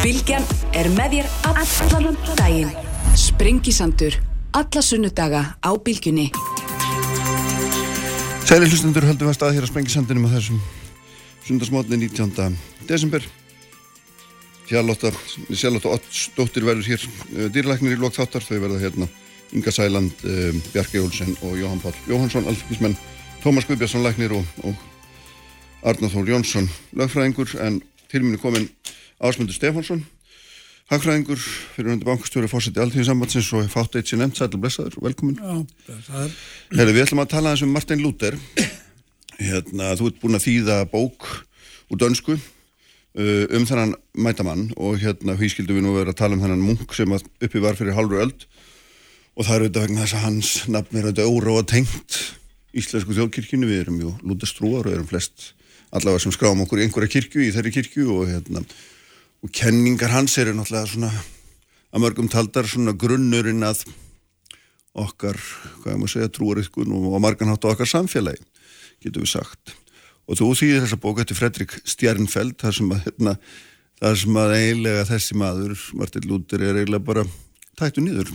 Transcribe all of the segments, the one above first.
Bilgjan er með þér allan daginn. Sprengisandur, alla sunnudaga á Bilgjunni. Sæli hlustundur höldum við að stað hér á Sprengisandinum á þessum sundarsmotni 19. desember. Sjálfótta, Sjálfótta Ottsdóttir verður hér uh, dýrlæknir í lokþáttar. Þau verða hérna Inga Sæland, uh, Bjarki Olsen og Jóhann Pál Jóhannsson, alþingismenn, Tómas Guðbjörnsson læknir og, og Arnar Þór Jónsson lögfræðingur en til minni komin Ásmundur Stefánsson hagfræðingur fyrir undir bankastjóri fórseti alltíðinsambatsins og fátt eitt sér nefnt, sætlu blessaður, velkomin Já, blessaður. Herri, við ætlum að tala eins um Martin Luther. Hérna, þú ert búin að þýða bók úr dönsku uh, um þennan mætamann og hérna hví skildum við nú vera að tala um þennan munk sem að uppi var fyrir hálfur öld. Og það er auðvitað vegna þess að hans nafn er auðvitað óróa tengt íslensku þjóðkirkjunu, við erum jú lútastrúar og erum flest allavega sem skráum okkur í einhverja kirkju í þeirri kirkju og hérna og kenningar hans eru náttúrulega svona að mörgum taldar svona grunnurinn að okkar, hvað ég má segja, trúariðkun og marganhátt okkar samfélagi, getur við sagt. Og þú þýðir þessa bók eftir Fredrik Stjernfeld, þar sem að, hérna, þar sem að eiginlega þessi maður, Martin Luther, er eiginlega bara tættu nýður.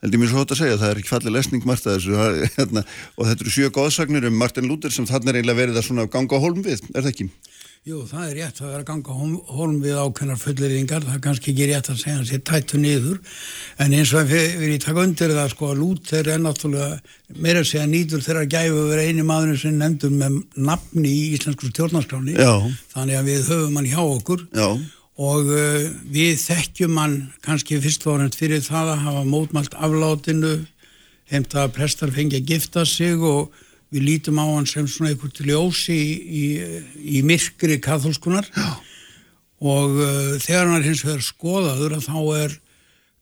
Held ég mér svo hótt að segja, það er ekki fallið lesning margt að þessu, hérna, og þetta eru sjö góðsagnir um Martin Luther sem þannig er eiginlega verið að ganga á holm við, er það ekki? Jú, það er rétt að vera að ganga hólm við ákveðnar fulleringar, það er kannski ekki rétt að segja hans er tættu niður, en eins og við erum í takk undir það sko að Lúther er náttúrulega meira að segja nýtur þegar að gæfu að vera eini maður sem nefndur með nafni í íslensku stjórnarskráni, þannig að við höfum hann hjá okkur. Já. og uh, við þekkjum hann kannski fyrst og orðin fyrir það að hafa mótmælt aflátinu, heimt að prestar fengi að gifta sig og við lítum á hann sem svona einhvern til ljósi í, í, í myrkri katholskunar Já. og uh, þegar hann er hins vegar skoðaður að þá er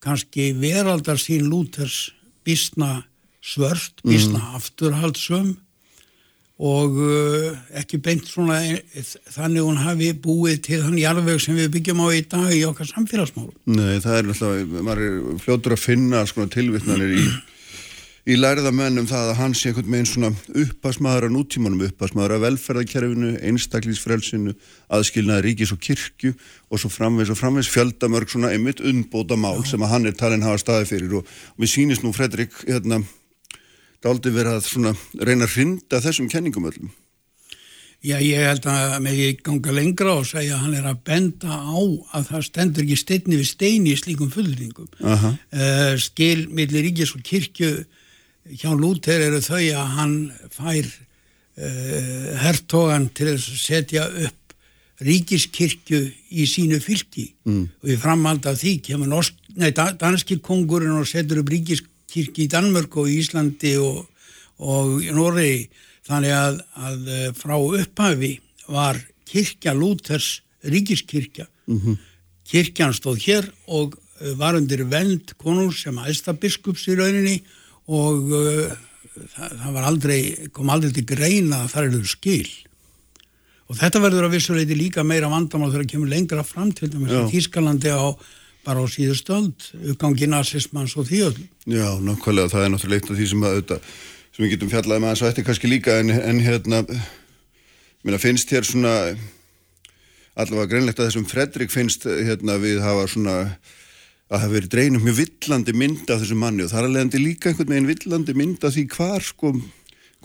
kannski veraldar sín lúters bísna svört, bísna mm. afturhaldsum og uh, ekki beint svona þannig hún hafi búið til þann jarðveg sem við byggjum á í dag í okkar samfélagsmál. Nei, það er alltaf, maður er fljótur að finna svona tilvittnanir í í læriða mennum það að hans sé einhvern veginn svona uppasmaður á nútímanum, uppasmaður á velferðarkerfinu, einstaklingsfrelsinu, aðskilnaði ríkis og kirkju og svo framvegs og framvegs fjöldamörg svona einmitt unnbóta mál sem að hann er talin hafa staði fyrir og, og við sínist nú Fredrik hérna, daldi verið að svona reyna að rinda þessum kenningum öllum. Já, ég held að með ég ganga lengra og segja að hann er að benda á að það stendur ekki steinni við steini í slíkum fullringum. Uh, skil millir ríkis og kirkju hjá Lúter eru þau að hann fær uh, hertogan til að setja upp ríkiskirkju í sínu fylki mm. og í framhald af því kemur norsk, nei, danski kongurinn og setur upp ríkiskirkju í Danmörk og í Íslandi og, og í Noregi þannig að, að eh, frá upphafi var kirkja Lúters ríkiskirkja mm -hmm. kirkjan stóð hér og eh, var undir vend konur sem aðstabiskups í rauninni og uh, það, það var aldrei, kom aldrei til greina að það eru skil og þetta verður að vissuleiti líka meira vandamál þegar það kemur lengra fram til dæmis í Þískalandi á bara á síðustöld, uppgangi nazismans og öll. Já, nákvæmlega, það er náttúrulega eitt af því sem, að, sem við getum fjallaði með þess að er kannski líka en, en hérna, minna finnst hér svona allavega greinlegt að þessum Fredrik finnst hérna við hafa svona að það veri dreinum mjög villandi mynd af þessu manni og það er alveg líka einhvern veginn villandi mynd af því hvar sko,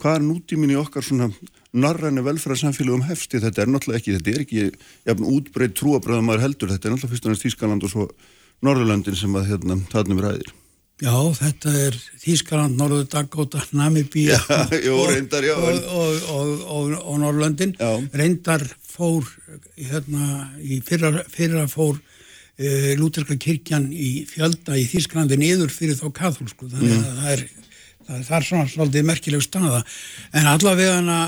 hvar nútíminni okkar svona narræni velfæðarsamfélagum hefsti, þetta er náttúrulega ekki, þetta er ekki jafn útbreytt trúabröðum maður heldur, þetta er náttúrulega fyrst og næst Þískaland og svo Norðurlandin sem að hérna þarna við ræðir. Já, þetta er Þískaland, Norður Dagóta, Namibíja og, og, og, og Norðurlandin. Reyndar fór, hérna, í fyrra, fyrra fór uh, lúterska kirkjan í fjölda í Þísklandi niður fyrir þá katholsku þannig að mm. það er það er, það er svona svolítið merkileg staða en allavega hana,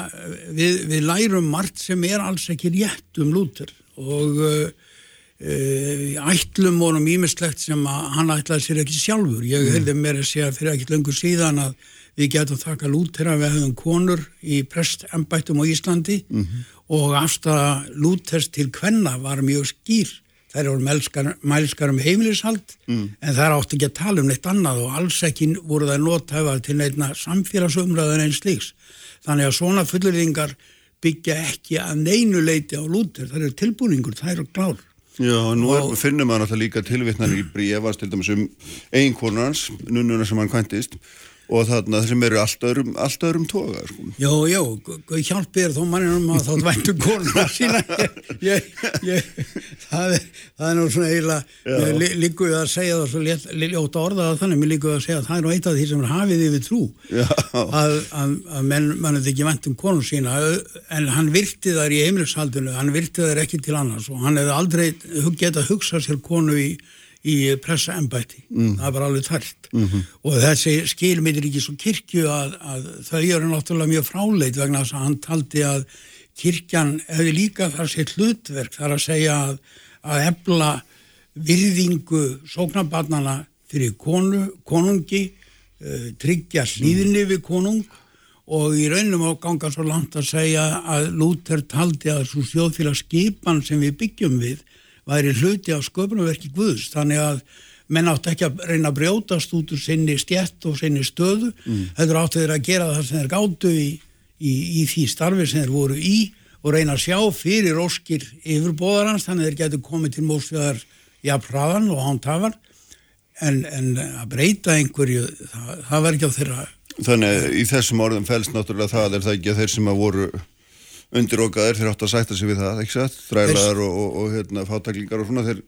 við, við lærum margt sem er alls ekki rétt um lúter og uh, uh, ætlum vorum ímislegt sem að hann ætlaði sér ekki sjálfur ég mm. hefði mér að segja fyrir ekkert lengur síðan að við getum þakka lúter að við hefðum konur í prestembættum á Íslandi mm -hmm. og afstæða lúters til kvenna var mjög skýr þær eru mælskar, mælskar um heimilishald mm. en það er átt ekki að tala um neitt annað og alls ekki voru það nótæfað til neitna samfélagsumræðan einn slíks. Þannig að svona fullurðingar byggja ekki að neinu leiti á lútur, það eru tilbúningur, það eru klár. Já, og nú er, finnum maður náttúrulega líka tilvittnar í brífast til dæmis um einkonans, nunnuna sem hann kvæntist og þarna sem eru allt öðrum, allt öðrum toga sko. Já, já, hjálpir þó manninum að þá dvæntu konuna sína ég, ég, það, er, það er nú svona eiginlega líkuð að segja það svo ljóta orðað þannig, mér líkuð að segja að það er nú eitt af því sem er hafið yfir trú. Að, að, að menn mannum ekki vantum konu sína en hann virti þar í heimilishaldinu hann virti þar ekki til annars og hann hefði aldrei getað hugsað sér konu í í pressaembæti, mm. það var alveg tært. Mm -hmm. og þessi skilmiðir ekki svo kirkju að, að þau eru náttúrulega mjög fráleit vegna þess að hann taldi að kirkjan hefði líka þar sér hlutverk þar að segja að, að efla virðingu sóknabarnana fyrir konu, konungi uh, tryggja hlýðinni við konung og í raunum á ganga svo langt að segja að Lúter taldi að svo sjóðfélagsskipan sem við byggjum við væri hluti á sköpunverki Guðs þannig að menn átt ekki að reyna að brjótast út úr sinni stjett og sinni stöðu mm. þetta áttu þeir að gera það sem þeir gáttu í, í, í því starfi sem þeir voru í og reyna að sjá fyrir óskir yfirbóðarans þannig að þeir getur komið til mósfjöðar jafnfraðan og hántafar en, en að breyta einhverju það, það verður ekki á þeirra Þannig í þessum orðum fælst náttúrulega það er það ekki að þeir sem að voru undirokaðir þeir átt að sætta sig við það, ekki satt? Þrælaðar og, og, og hérna, fátaklingar og svona, þeir,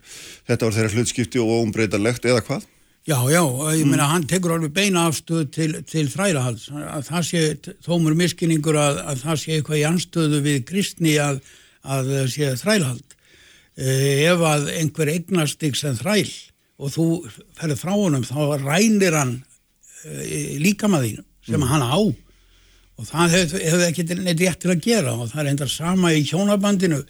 þetta var þeirra hlutskipti og óumbreytanlegt eða hvað? Já, já, ég mm. meina hann tekur alveg beina afstöð til, til þrælahalds, að það sé þómur miskinningur að, að það sé eitthvað í anstöðu við kristni að, að sé þrælahald. Eh, ef að einhver eignast ykkur sem þræl og þú ferður frá honum þá rænir hann líka maður þínu sem mm. hann á og það hefur hef ekki neitt rétt til að gera og það er endar sama í hjónabandinu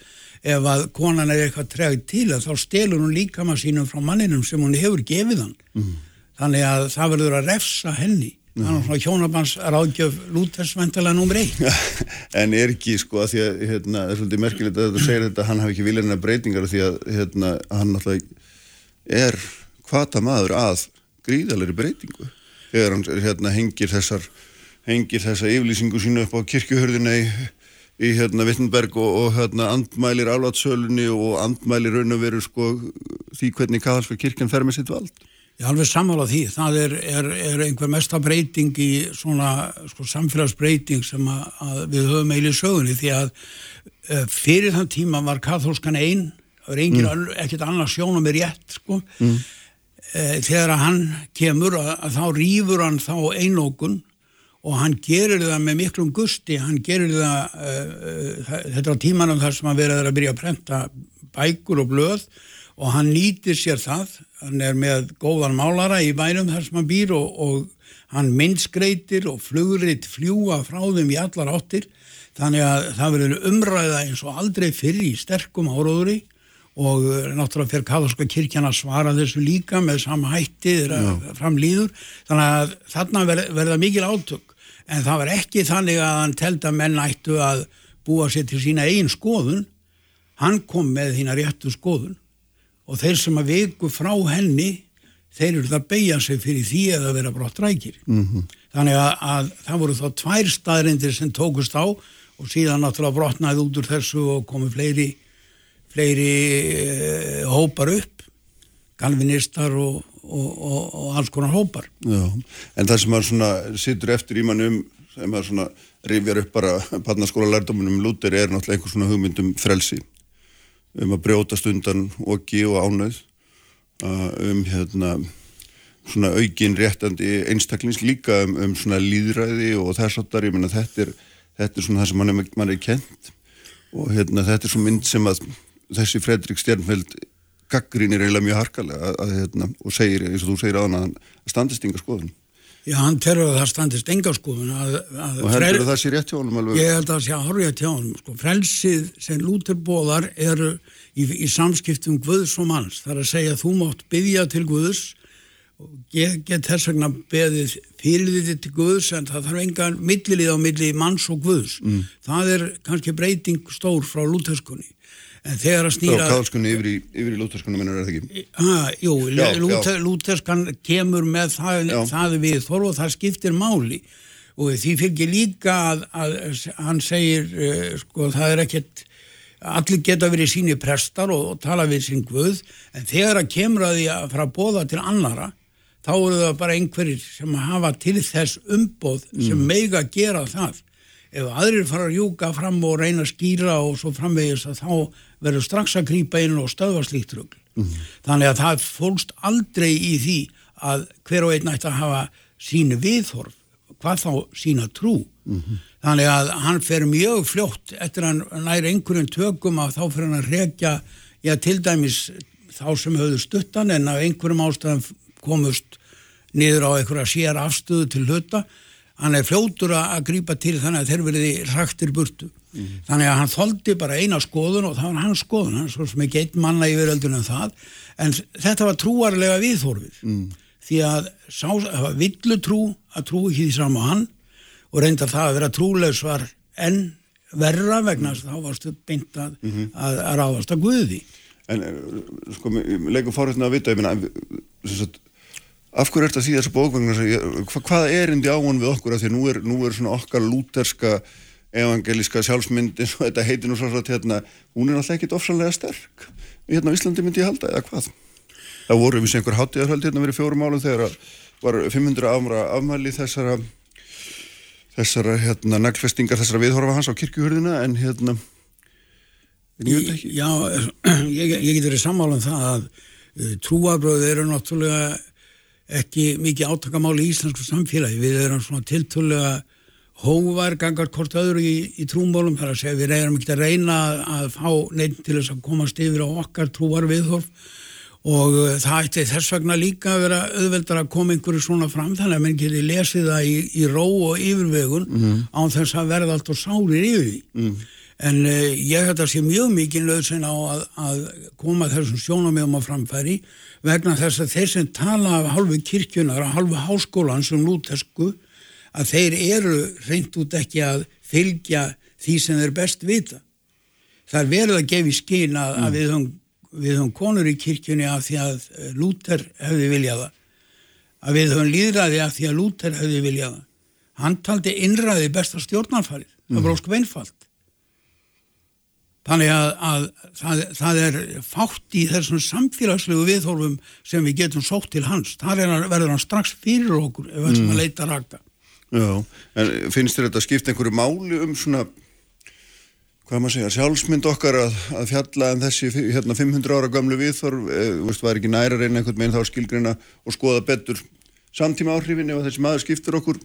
ef að konan er eitthvað tregt til þá stelur hún líka maður sínum frá manninum sem hún hefur gefið hann mm. þannig að það verður að refsa henni mm. þannig að svona hjónabands ráðgjöf lútersvendala numri 1 En er ekki sko að því að hérna, það er svolítið merkilegt að þetta segir þetta hann hafi ekki viljaðina breytingar því að hérna, hann náttúrulega er hvata maður að gríðalegri breytingu þegar hann hérna, hengir þessar hengir þessa yflýsingu sínu upp á kirkjuhörðina í, í hérna Vittenberg og, og hérna andmælir alvatsölunni og andmælir raun og veru sko því hvernig kaðalska kirkjan fer með sitt vald. Ég alveg samála því. Það er, er, er einhver mesta breyting í svona sko, samfélagsbreyting sem að, að við höfum eilið sögunni því að uh, fyrir þann tíma var katholskan einn, það er engin mm. ekkert annars sjónum er rétt sko. Mm. Uh, þegar að hann kemur að, að þá rýfur hann þá einókun og hann gerir það með miklum gusti, hann gerir það, uh, þetta á tímanum þar sem hann verður að byrja að prenta bækur og blöð og hann nýtir sér það, hann er með góðan málara í bænum þar sem hann býr og, og hann minnskreitir og flugriðt fljúa frá þeim í allar áttir, þannig að það verður umræða eins og aldrei fyrir í sterkum áróðuri og náttúrulega fyrir katholska kirkjana svara þessu líka með sama hætti þeirra framlýður, þannig að þarna verða mikil átök. En það var ekki þannig að hann telda menn ættu að búa sér til sína einn skoðun. Hann kom með þína réttu skoðun. Og þeir sem að viku frá henni þeir eru það að beigja sig fyrir því að vera brott rækir mm -hmm. þannig að, að það voru þá tvær staðrindir sem tókust á og síðan náttúrulega brotnaði út úr þessu og komi fleiri fleiri uh, hópar upp galvinistar og, og, og, og alls konar hópar. Já, en það sem maður svona sittur eftir í mann um, sem maður svona rifjar upp bara barnaskóla lærdomunum Lúter er náttúrulega einhver svona hugmyndum frelsi um að brjótast undan okki og ánöð um hérna svona aukin réttandi einstaklings líka um, um svona líðræði og þess að þetta er þetta er svona það sem mann er, man er kent og hérna þetta er svona mynd sem að þessi Fredrik Stjernfeld gaggrínir eiginlega mjög harkalega að, að, hérna, og segir, eins og þú segir aðan að standist yngar skoðun. Já, hann terur að það standist yngar skoðun. Að, og heldur það sé rétt hjá honum alveg? Ég held að það sé að horfa rétt hjá honum. Sko. Frelsið sem lúterbóðar eru í, í samskiptum Guðs og manns. Það er að segja að þú mátt byggja til Guðs og ég get þess vegna beðið fyrir því til Guðs en það þarf engan millilið á milli manns og Guðs. Mm. Það er kannski breyting stór frá lúterskunni en þegar að snýra kálskunni yfir í, í lúterskunni minnur er það ekki? Ah, jú, lúter, lúterskan kemur með það, það við þorf og það skiptir máli. Og því fylgir líka að, að hann segir uh, sko það er ekkert allir geta verið síni prestar og, og tala við sín guð. En þegar að kemur að því að fara að bóða til annara þá eru það bara einhverjir sem hafa til þess umbóð sem mm. meiga að gera það. Ef aðrir fara að júka fram og reyna að skýra og svo framvegis að þá verður strax að grýpa inn og stöðva slíkt rögl mm. þannig að það fólst aldrei í því að hver og einn ætti að hafa sínu viðhorf hvað þá sína trú mm -hmm. þannig að hann fer mjög fljótt eftir að hann næri einhverjum tökum að þá fer hann að rekja já til dæmis þá sem höfðu stuttan en af einhverjum ástæðan komust niður á einhverja sér afstöðu til hluta hann er fljótur að grýpa til þannig að þeir veriði rættir burtu mm þannig að hann þóldi bara eina skoðun og það var hans skoðun, hann svo sem ekki einn manna yfir öldunum það. En þetta var trúarlega viðhorfið. Mm. Því að það var villutrú að trú ekki því saman hann. Og reynda það að vera trúlegs var enn verra vegna þess að þá varstu beint að, mm -hmm. að, að ráðast að Guði. En eh, sko, leikum fórhættina að vita, ég meina, af hverju er þetta síðan þessu bókvöngna, hva, hvað er indi áhun við okkur? Að því nú er, nú er svona okkar lúterska evangelíska sjálfsmyndin og þetta heitir nú svo að hérna, hún er alltaf ekkit ofsalega sterk. Hérna á Íslandi myndi ég halda, eða hvað? það voru við sem einhver hátíðarhald hérna verið fjórum álum þegar var 500 afmra afmæli þessara þessara hérna naglfestingar þessara viðhorfa hans á kirkjuhörðina en hérna en ég veit ekki Já, ég, ég get verið sammálan um það að uh, trúabröð eru náttúrulega ekki mikið átakamáli í íslensku samfélagi við erum svona tiltúrlega hóvar gangar hvort öðru í, í trúmólum þar að segja við reyðum ekki að reyna að fá neitt til þess að komast yfir á okkar trúar viðhorf og uh, það ætti þess vegna líka að vera auðveldar að koma einhverju svona fram þannig að mann geti lesið það í, í ró og yfirvegun mm. án þess að verða allt og sálir yfir því mm. en uh, ég hætti að sé mjög mikið löðsinn á að, að koma þessum sjónamöðum á framfæri vegna þess að þeir sem tala af halvu kirkjunar, af halvu háskólan sem lútesku, að þeir eru reynd út ekki að fylgja því sem þeir best vita. Það er verið að gefa í skín að, mm. að við höfum við höfum konur í kirkjunni af því að eh, Lúter hefði viljaða að við höfum líðræði af því að Lúter hefði viljaða hann taldi innræði besta stjórnarfarið. Mm. það var óskum einfalt. Þannig að, að það, það er fátt í þessum samfélagslegu viðhólfum sem við getum sótt til hans. Þar verður hann strax fyrir okkur ef við ætlum mm. að leita rækta Já, en finnst þér þetta að skipta einhverju máli um svona hvað maður segja, sjálfsmynd okkar að, að fjalla en þessi hérna 500 ára gamlu viðþorf, e, veist, var ekki næra reyna einhvern veginn þá skilgreina og skoða betur samtíma áhrifin ef þessi maður skiptur okkur?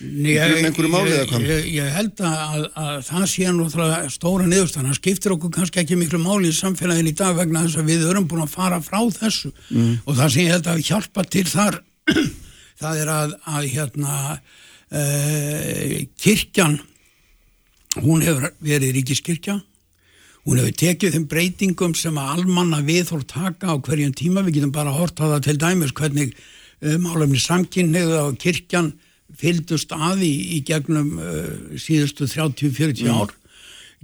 Nei, ég, ég, ég, ég held að, að það sé náttúrulega stóra niðurstann, það skiptir okkur kannski ekki miklu máli í samfélagin í dag vegna þess að við erum búin að fara frá þessu. Mm. og það sem ég held að hjálpa til þar það er að, að hérna uh, kirkjan hún hefur verið ríkiskirkja. Hún hefur tekið þeim breytingum sem að almanna viðhór taka á hverjum tíma, við getum bara hort á það til dæmis hvernig um, álefni samkynniðu á kirkjan fyldust aði í, gegnum uh, síðustu 30-40 mm. ár.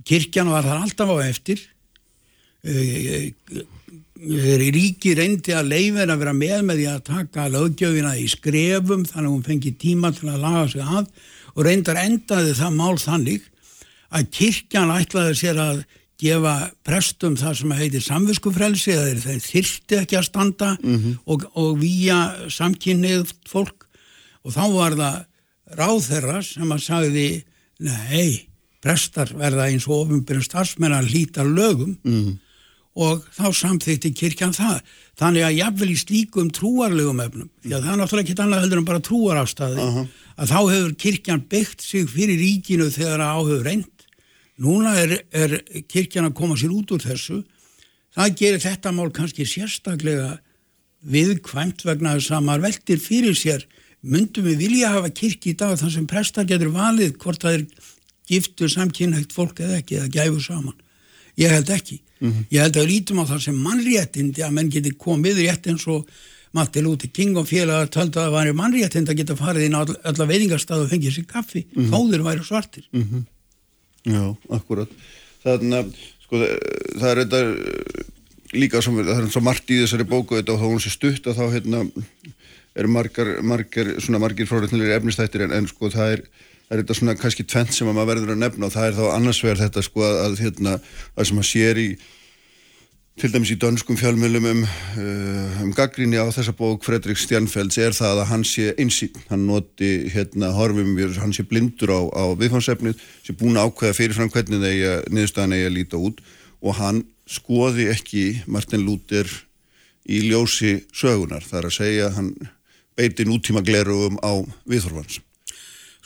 Kirkjan var þar alltaf á eftir. Uh, ríki reyndi að leifir að vera með með því að taka lögjöfina í skrefum þannig að hún fengi tíma til að laga sig að og reyndar endaði það mál þannig að kirkjan ætlaði sér að gefa prestum það sem heitir samviskufrelsi þeir, þeir þyrsti ekki að standa mm -hmm. og, og výja samkynnið fólk og þá var það ráð þeirra sem að sagði nei, prestar verða eins og ofinbjörn starfsmenn að hlýta lögum mm -hmm. Og þá samþýtti kirkjan það þannig að jafnvel í slíkum trúarlegum efnum, því að það er náttúrulega ekki annað heldur en bara trúarafstæði uh -huh. að þá hefur kirkjan byggt sig fyrir ríkinu þegar áhugur reynd Núna er, er kirkjan að koma sér út úr þessu. Það gerir þetta mál kannski sérstaklega viðkvæmt vegna þess að maður veldir fyrir sér. Myndum við vilja hafa kirkji í dag þar sem prestar getur valið hvort það er giftu samkynhægt fólk eða ekki eða gæfu saman. Ég held ekki. Mm -hmm. Ég held að lítum á það sem mannréttindi að menn geti komið rétt eins og Matti Lúti King og félagar töldu að það var mannréttind að geta farið inn á alla veitingarstað og fengið sér kaffi. Mm -hmm. Þóður væri svartir. Mm -hmm. Já, akkurat. Þannig að sko, það er þetta líka sem, það er svo margt í þessari bóku þetta og þá hún sé stutt að þá hérna er margar, margar, svona margir frárætnilegir efnistættir en, en sko það er það er þetta svona kannski tvent sem að maður verður að nefna og það er þá annars vegar þetta sko að, að hérna, það sem maður sér í til dæmis í dönskum fjölmjölum um, uh, um gaggrinni á þessa bók Fredrik Stjernfelds er það að hann sé einsýn, hann noti hérna horfum við, hann sé blindur á, á viðfánsefnið, sé búin að ákveða fyrirfram hvernig þeir niðurstaðan eigi að líta út og hann skoði ekki Martin Luther í ljósi sögunar, það er að segja hann beiti nútíma glerugum á viðhorfans.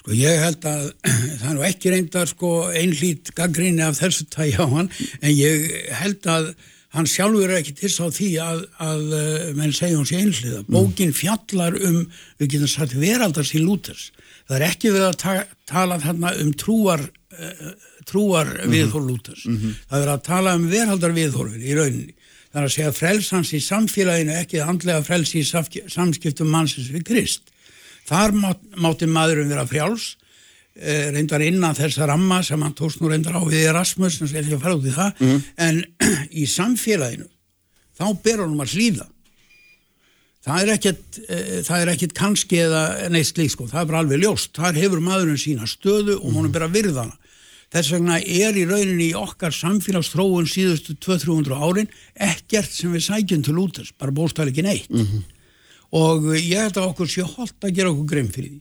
Sko ég held að það er nú ekki reyndar sko einlít gaggrinni af þessu tægi á hann en ég held að hann sjálfur er ekki til á því að, að uh, menn segja hans í einhliða. Mm. Bókin fjallar um, við getum sagt, veraldars í lúters. Það er ekki verið að ta tala þarna um trúar, uh, trúar -hmm. viðhór lúters. Mm -hmm. Það er að tala um veraldar viðhórfin í rauninni. Það er að segja frelsans í samfélaginu, ekki andlega frels í samskiptum mannsins við Krist. Þar mátti maðurum vera frjáls Eh, reyndar innan þessa ramma sem hann tókst nú reyndar á við Erasmus en skal ekki að fara út í það. Mm. en í samfélaginu þá ber hann um að hlýða. Það er ekkert e, það er ekkert kannski eða neist lík sko, það er bara alveg ljóst, þar hefur maðurinn sína stöðu og hann er bara virðana þess vegna er í rauninni í okkar samfélagsþróun síðustu 200-300 árin ekkert sem við sækjum til útast, bara bóstæli ekki neitt. Mm -hmm. Og ég held að okkur sé holdt að gera okkur grimm fyrir því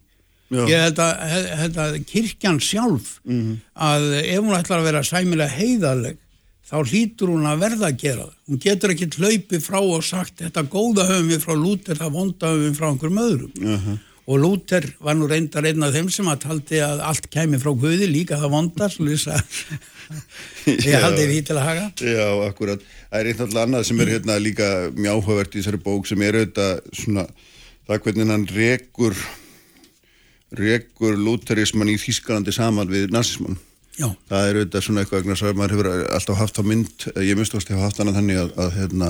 Já. Ég held að, held að kirkjan sjálf mm -hmm. að ef hún ætlar að vera sæmilega heiðarleg þá hlýtur hún að verða að gera það. Hún getur ekki hlaupi frá og sagt þetta góða höfum við frá Lúter, það vonda höfum við frá einhverjum öðrum. Uh -huh. Og Lúter var nú reyndar einn af þeim sem að taldi að allt kemi frá Guði líka það vonda, svo lýsa ég haldi því til að haga. Já, akkurat. Það er eitt alltaf annað sem er hérna líka mjáhugavert í þessari bók sem er auðvitað svona það hvernig hann rekur rekur lúterisman í Þískalandi saman við nazismann Já. það er auðvitað svona eitthvað sem maður hefur alltaf haft á mynd ég myndst að hafa haft hana þannig að, að hérna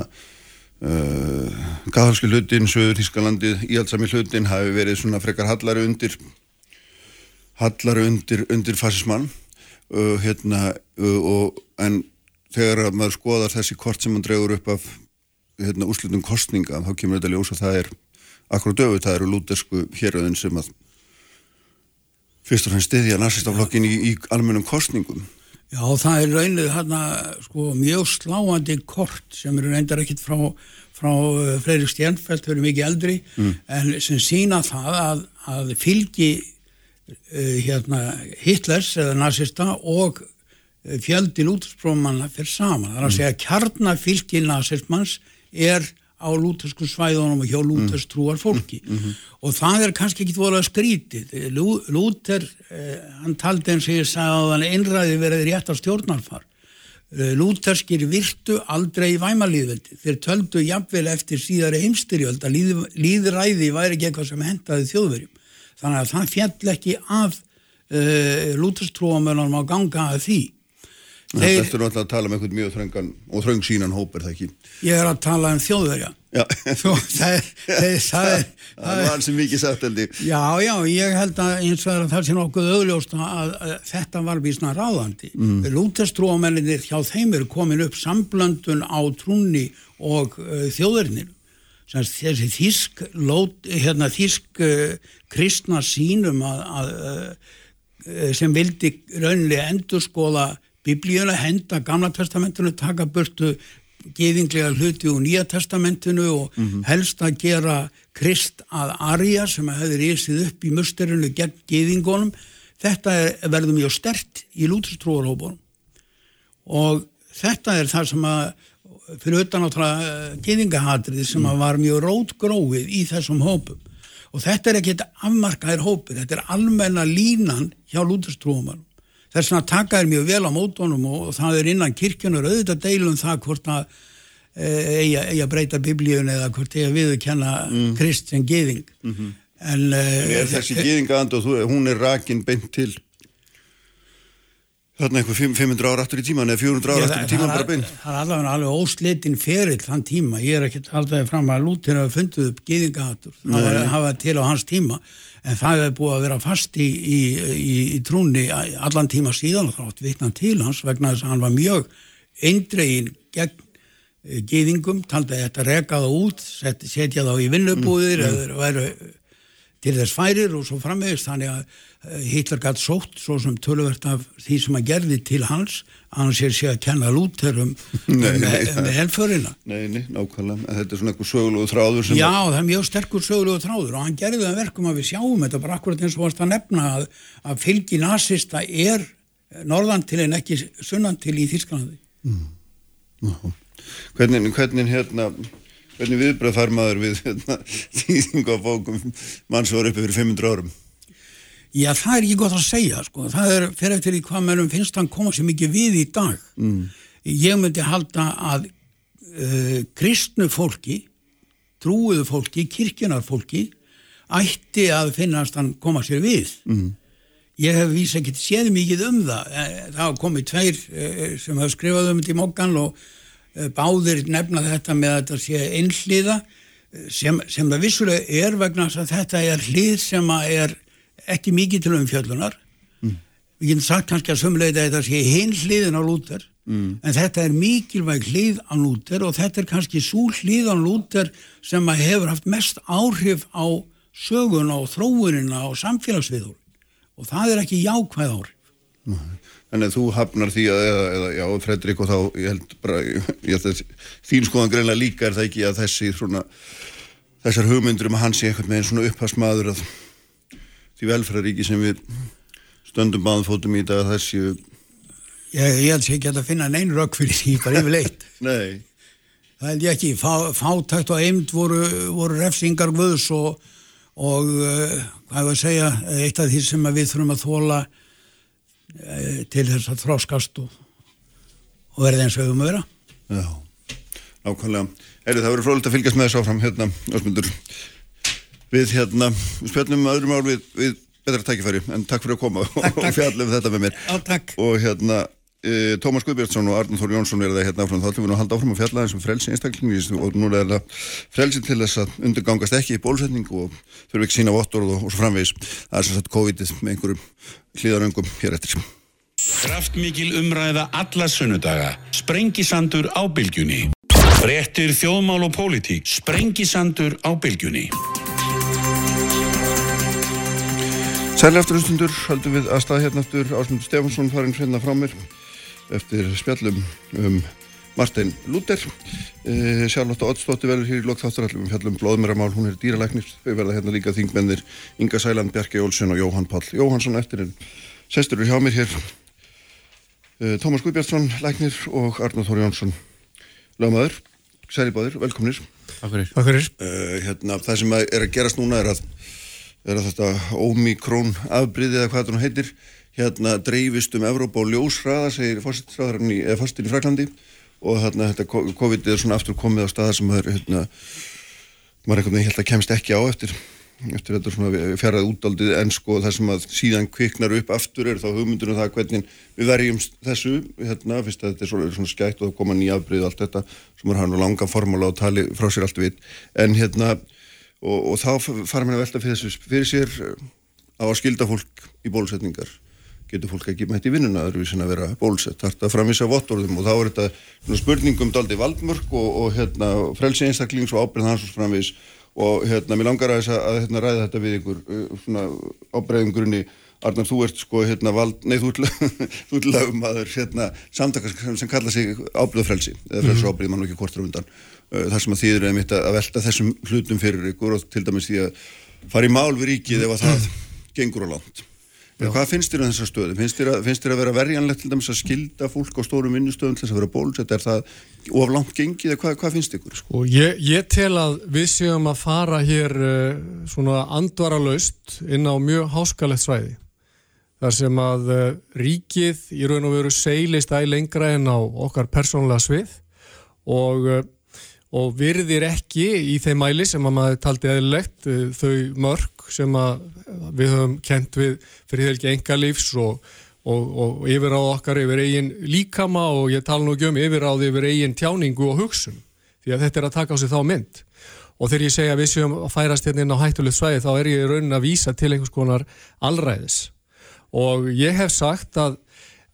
uh, kathalski hlutin, söður Þískalandi íhaldsami hlutin hafi verið svona frekar hallari undir hallari undir, undir fascismann uh, hérna uh, og, en þegar maður skoðar þessi kort sem mann dregur upp af hérna, úslutum kostninga þá kemur þetta ljós að það er akkurat döfu, það eru lútersku héröðin sem að fyrst og fremst stiðja nazistaflokkin í, í almennum kostningum. Já, það er raunnið hérna sko mjög sláandi kort sem eru reyndar ekkit frá, frá uh, Freirik Stjernfeldt, þau eru mikið eldri, mm. en sem sína það að, að fylgi uh, hérna Hitlers eða nazista og uh, fjöldin útsprómanna fyrir saman. Það er að mm. segja kjarnafylgi nazistmanns er á lútersku svæðunum og hjá lúterstrúar fólki. Mm -hmm. og það er kannski ekki volið að skrítið Lú, Lúter, eh, hann taldi eins og ég sagði að hann einræði verið rétt á stjórnarfar. Eh, Lúterskir virtu aldrei í væmalíðveldi þeir töldu jafnvel eftir síðari heimstyrjöld að líð, líðræði væri ekki eitthvað sem hendaði þjóðverjum. Þannig að það fjall ekki af eh, lúterstrúamölanum á ganga að því Þetta er náttúrulega að tala um einhvern mjög þröngan og þröng sínan hóp er það ekki? Ég er að tala um þjóðverja. Já. Svo, það það það er, það er alls mikið sagt held ég. Já, já, ég held að eins og það sé nokkuð auðljóst að, að, að þetta var vísna ráðandi. Mm. Lútestrúamenninir hjá þeim eru komin upp samblöndun á trúni og uh, þjóðverðinir. Þessi þísk, lót, hérna, þísk uh, kristna sínum að, að uh, sem vildi raunlega endurskoða biblíuna, henda gamla testamentinu, taka burtu geðinglega hluti úr nýja testamentinu og mm -hmm. helst að gera krist að arja sem hefði reysið upp í musterinu gegn geðingunum þetta er, verður mjög stert í lútustrúarhópunum og þetta er það sem að fyrir utan eh, geðingahatrið sem mm. var mjög rótgróið í þessum hópum og þetta er ekkit afmarkaðir hópur, þetta er almenna línan hjá lútustrúumarum þess að taka er mjög vel á mótónum og það er innan kirkjunar auðvitað deilum það hvort að e, eiga, eiga breyta biblíun eða hvort eiga viðkenna mm. krist sem geðing mm -hmm. en, e, en er þessi geðingand og þú, hún er rakin beint til þarna eitthvað 500 ára aftur í tíman eða 400 ára aftur í tíman bara beint. það er allavega alveg óslitin ferill þann tíma. Ég er ekki alltaf fram að lútir að fundið upp geðingahatur það hafa til á hans tíma en það hefði búið að vera fast í, í, í, í trúni allan tíma síðan og þátt viknan til hans vegna þess að hann var mjög eindregin gegn eh, gýðingum, taldi að þetta rekaða út set, setja þá í vinnubúðir mm, mm. eða væru til þess færir og svo framvegist þannig að eh, Hitler gætt sótt svo sem töluvert af því sem að gerði til hans að hann sér að kenna lúter um, um með helförina. Nei, nei, nákvæmlega, en þetta er svona eitthvað sögulegu þráður Já, það er mjög sterkur sögulegu þráður og hann gerði það verkum að við sjáum þetta bara akkurat eins og varst að nefna að, að fylgi nazista er norðan til en ekki sunnan til í Þísklandi mm. Hvernig, hvernig hérna Hvernig viðbröð far maður við hérna, þýðingu á bókum mann sem var uppi fyrir 500 árum? Já, það er ekki gott að segja, sko. Það er fyrir eftir því hvað mörgum finnst hann koma sér mikið við í dag. Mm. Ég myndi halda að uh, kristnu fólki, trúuðu fólki, kirkjunar fólki, ætti að finnast hann koma sér við. Mm. Ég hef vísa ekki séð mikið um það. Eh, það hafa komið tveir uh, sem hafa skrifað um þetta í mokkan og Eh, báðir nefna þetta með að þetta sé einhliða eh, sem, sem það vissulega er vegna að þetta er hlið sem er ekki mikið til umfjöllunar mm. við getum sagt kannski að sömulegða þetta sé hinn hliðin á lúter mm. en þetta er mikilvæg hlið á lúter og þetta er kannski svo hlið á lúter sem hefur haft mest áhrif á sögun og þróunina og samfélagsviður og það er ekki jákvæð áhrif Nei Þannig að þú hafnar því að, eða, eða já, Fredrik og þá, ég held bara, ég held að þín skoðan greinlega líka er það ekki að þessi svona, þessar hugmyndur um að hans sé eitthvað með einn svona upphastmaður að því velfræðaríki sem við stöndum baðfótum í dag að þessi... Ég, ég held sér ekki að finna neyn rökk fyrir því bara yfir leitt. Nei. Það held ég ekki. Fá, fátækt og eimd voru, voru refsingar vöðs og, og uh, hvað er að segja, eitt af því sem við þurfum að þóla Eh, til þess að þróskast og, og verði eins og við um að vera. Já, nákvæmlega. Eri, það verður frólitt að fylgjast með þess áfram hérna, Ösmundur við hérna, við spjöldum öðrum ál við, við betra tækifæri, en takk fyrir að koma takk, og fjallum þetta með mér. Já, og hérna Tómas Guðbjörnsson og Arnur Þór Jónsson verða hérna áfram. Þá ætlum við að halda áfram að fjalla þessum frelsi einstakling og nú er það frelsi til þess að undirgangast ekki í bólusetning og þurfum ekki sína vottor og, og svo framvegis. Það er sem sagt COVID-ið með einhverjum hlýðaröngum hér eftir. Kraftmikil umræða alla sunnudaga. Sprengisandur á bylgjunni. Brettir þjóðmál og pólitík. Sprengisandur á bylgjunni. Sæli aftur umstundur, haldum við að stað hérna eftir Ásmundur Stefansson farin hérna frá mér eftir spjallum um Martin Luther. E, Sjálfnátt og Oddstótti verður hér í lokþáttarallum um fjallum blóðmæramál, hún er dýralæknir. Við verða hérna líka þingmennir Inga Sæland, Bjarki Olsson og Jóhann Pál Jóhannsson. Eftir en sestur eru hjá mér hér e, Tómas Guðbjartsson, læknir og Arnáð Þóri Jónsson lögmaður, sæli báðir, velkomnir. Takk fyrir, Takk fyrir. E, hérna, Það sem er að gerast núna er að er að þetta ómikrón afbríði eða hvað þetta nú heitir hérna dreifist um Evrópa og ljósraða segir fórstinn í, í Fraklandi og hérna þetta COVID er svona aftur komið á staðar sem er hérna maður eitthvað með held að kemst ekki á eftir eftir þetta svona fjarað útaldið en sko það sem að síðan kviknar upp aftur er þá hugmyndunum það hvernig við verjum þessu hérna fyrst að þetta er svona, svona skætt og það koma nýja afbríð og allt þetta sem er hann og langa formála og tali frá sér allt við en hérna og, og þá fara mér að velta fyrir, þessu, fyrir sér á að skilda fólk í bólusetningar getur fólk ekki mætt í vinnuna öðruvísin að vera bólusett, þarf það að framvisa vottorðum og þá er þetta spurningum daldi valdmörk og, og hérna, frelsi einstaklings og ábyrð hans framvis og hérna, mér langar að, að hérna, ræða þetta við ykkur eh, svona ábyrðum grunni Arnar, þú ert sko hérna vald, nei þú ert lögmaður hérna samtakar sem kalla sig ábyrðafrelsi eða frelsi mhm. ábyrð mann og ekki kortur undan Eh, þar sem að þýður einmitt að velta þessum hlutum fyrir ykkur og til dæmis því að fara í mál við ríkið ef að það gengur á langt. Já. Hvað finnst þér á um þessar stöðu? Finnst þér að, finnst þér að vera verjanlegt til dæmis að skilda fólk á stórum vinnustöðum til þess að vera bólusett? Er það of langt gengið eða hvað, hvað finnst ykkur? Sko, ég, ég tel að við séum að fara hér uh, svona andvara laust inn á mjög háskalegt svæði. Þar sem að uh, ríkið í raun og veru seilist æg lengra en á okkar persónulega svið og uh, og virðir ekki í þeim mæli sem að maður taldi eðlilegt eh, þau mörg sem að við höfum kent við fyrir helgi enga lífs og, og, og yfir á okkar yfir eigin líkama og ég tala nú ekki um yfir á því yfir eigin tjáningu og hugsun því að þetta er að taka á sig þá mynd. Og þegar ég segja að við séum að færast hérna inn á hættulegt svæði þá er ég raunin að vísa til einhvers konar allræðis og ég hef sagt að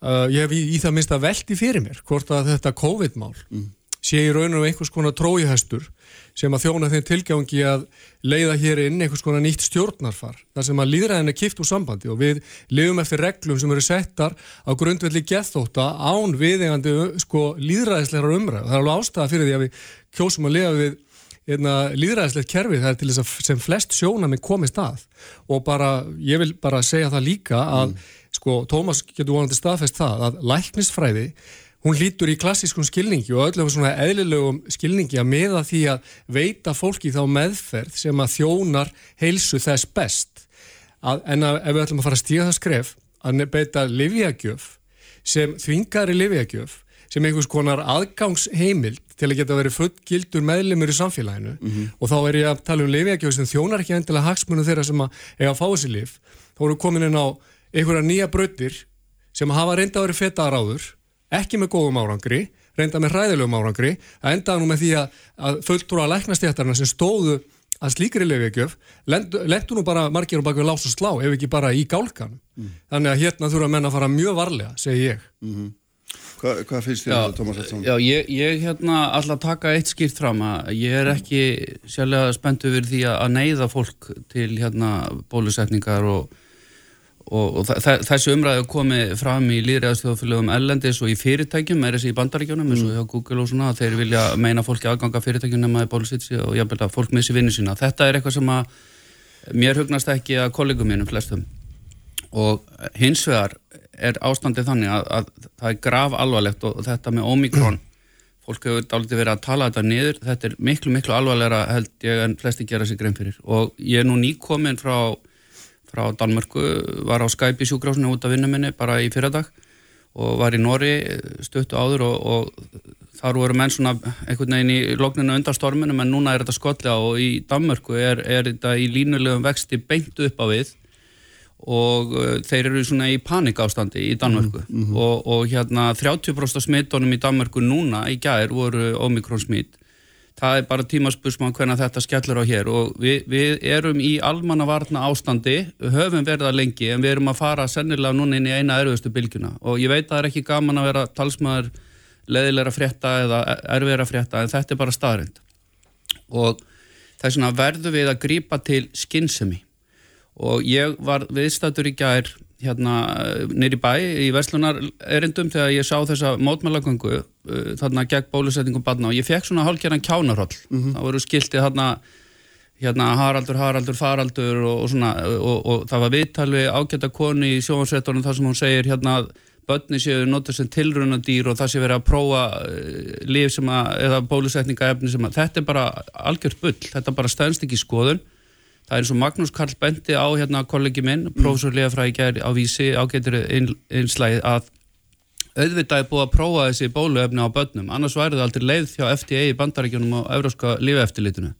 uh, ég hef í, í það minnst að veldi fyrir mér hvort að þetta COVID-mál mm sé í raun og einhvers konar tróihestur sem að þjóna þeim tilgjangi að leiða hér inn einhvers konar nýtt stjórnarfar þar sem að líðræðin er kipt úr sambandi og við lifum eftir reglum sem eru settar á grundvelli gethóta án viðegandi sko líðræðislegar umræð. Það er alveg ástæða fyrir því að við kjósum að lifa við hérna, líðræðislegt kerfi það er til þess að sem flest sjónami komist að og bara, ég vil bara segja það líka að mm. sko, Tómas getur vonandi staðfest það að læknisfræði hún lítur í klassískun skilningi og öllum svona eðlilegum skilningi að meða því að veita fólki þá meðferð sem að þjónar heilsu þess best. Að, en að, ef við ætlum að fara að stíða það skref að beita livjagjöf sem þvingari livjagjöf sem einhvers konar aðgangsheimild til að geta verið fullgildur meðlumur í samfélaginu. Mm -hmm. og þá er ég að tala um livjagjöf sem þjónar ekki endilega hagsmunum þeirra sem að eiga að fá þessi liv þá eru komin inn á einhverja nýja bröttir sem hafa reynda að vera feta áður ekki með góðum árangri, reynda með hræðilegum árangri, að enda nú með því að, að fulltrúa læknastjættarna sem stóðu að slíkri lefegjöf lendu nú bara margir og baka við lás og slá ef ekki bara í gálkan mm. þannig að hérna þurfa menn að fara mjög varlega segi ég mm -hmm. Hva, Hvað finnst þér, Tómas Hallsson? Já, ég, ég hérna alltaf taka eitt skýrt fram að ég er ekki sérlega spenntu við því að neyða fólk til hérna bólusetningar og og, og þessi umræðu komi fram í líðræðastjóðfélögum ellendis og í fyrirtækjum, er þessi í bandaríkjónum eins og hjá Google og svona, þeir vilja meina fólki aðganga fyrirtækjum nema í bólusitsi og jábel að fólk missi vinnu sína. Þetta er eitthvað sem að mér hugnast ekki að kollegum mínum flestum og hins vegar er ástandið þannig að, að það er grav alvarlegt og þetta með Omikron fólk hefur dálítið verið að tala þetta niður þetta er miklu miklu alvarlegra held ég en flesti gera sig grein fyrir og ég er nú nýkomin frá frá Danmörku, var á Skype í sjúkrásinu út af vinnuminni bara í fyrradag og var í Nóri stöttu áður og, og þar voru menn svona einhvern veginn í lókninu undan storminu menn núna er þetta skotlega og í Danmörku er, er þetta í línulegum vexti beint upp á við og uh, þeir eru svona í panikástandi í Danmörku mm -hmm. og, og hérna 30% smittónum í Danmörku núna í gæðir voru omikron smitt það er bara tímaspursmann hvernig þetta skellur á hér. Og við, við erum í almannavarna ástandi, höfum verið að lengi en við erum að fara sennilega núna inn í eina erfiðustu bylgjuna. Og ég veit að það er ekki gaman að vera talsmaður leðilegra frétta eða erfiðra frétta en þetta er bara staðrind og þess vegna verður við að grípa til skinnsemi og ég var viðstættur í gær hérna nýri bæ í Verslunar erindum þegar ég sá þessa mótmælagöngu uh, þarna gegn bólusetningum barna. Og ég fekk svona hálfgerðan kjánarhóll mm -hmm. það voru skiltið þarna hérna Haraldur, Haraldur, Faraldur og, og svona og, og það var viðtalvi ágæta koni í sjófansréttunum þar sem hún segir hérna börni séu notið sem tilrunadýr og það sé verið að prófa uh, líf sem að, eða bólusetningaefni sem að þetta er bara algjört bull, þetta bara stænst ekki skoðun Það er eins og Magnús Karl Bendi á hérna kollegi minn, mm. profesorlega frá í gæri á vísi ágættir einslægi að auðvitað er búið að prófa þessi bóluefni á börnum, annars væri það aldrei leið hjá FDA í bandarækjunum og európska lífeftilitinu.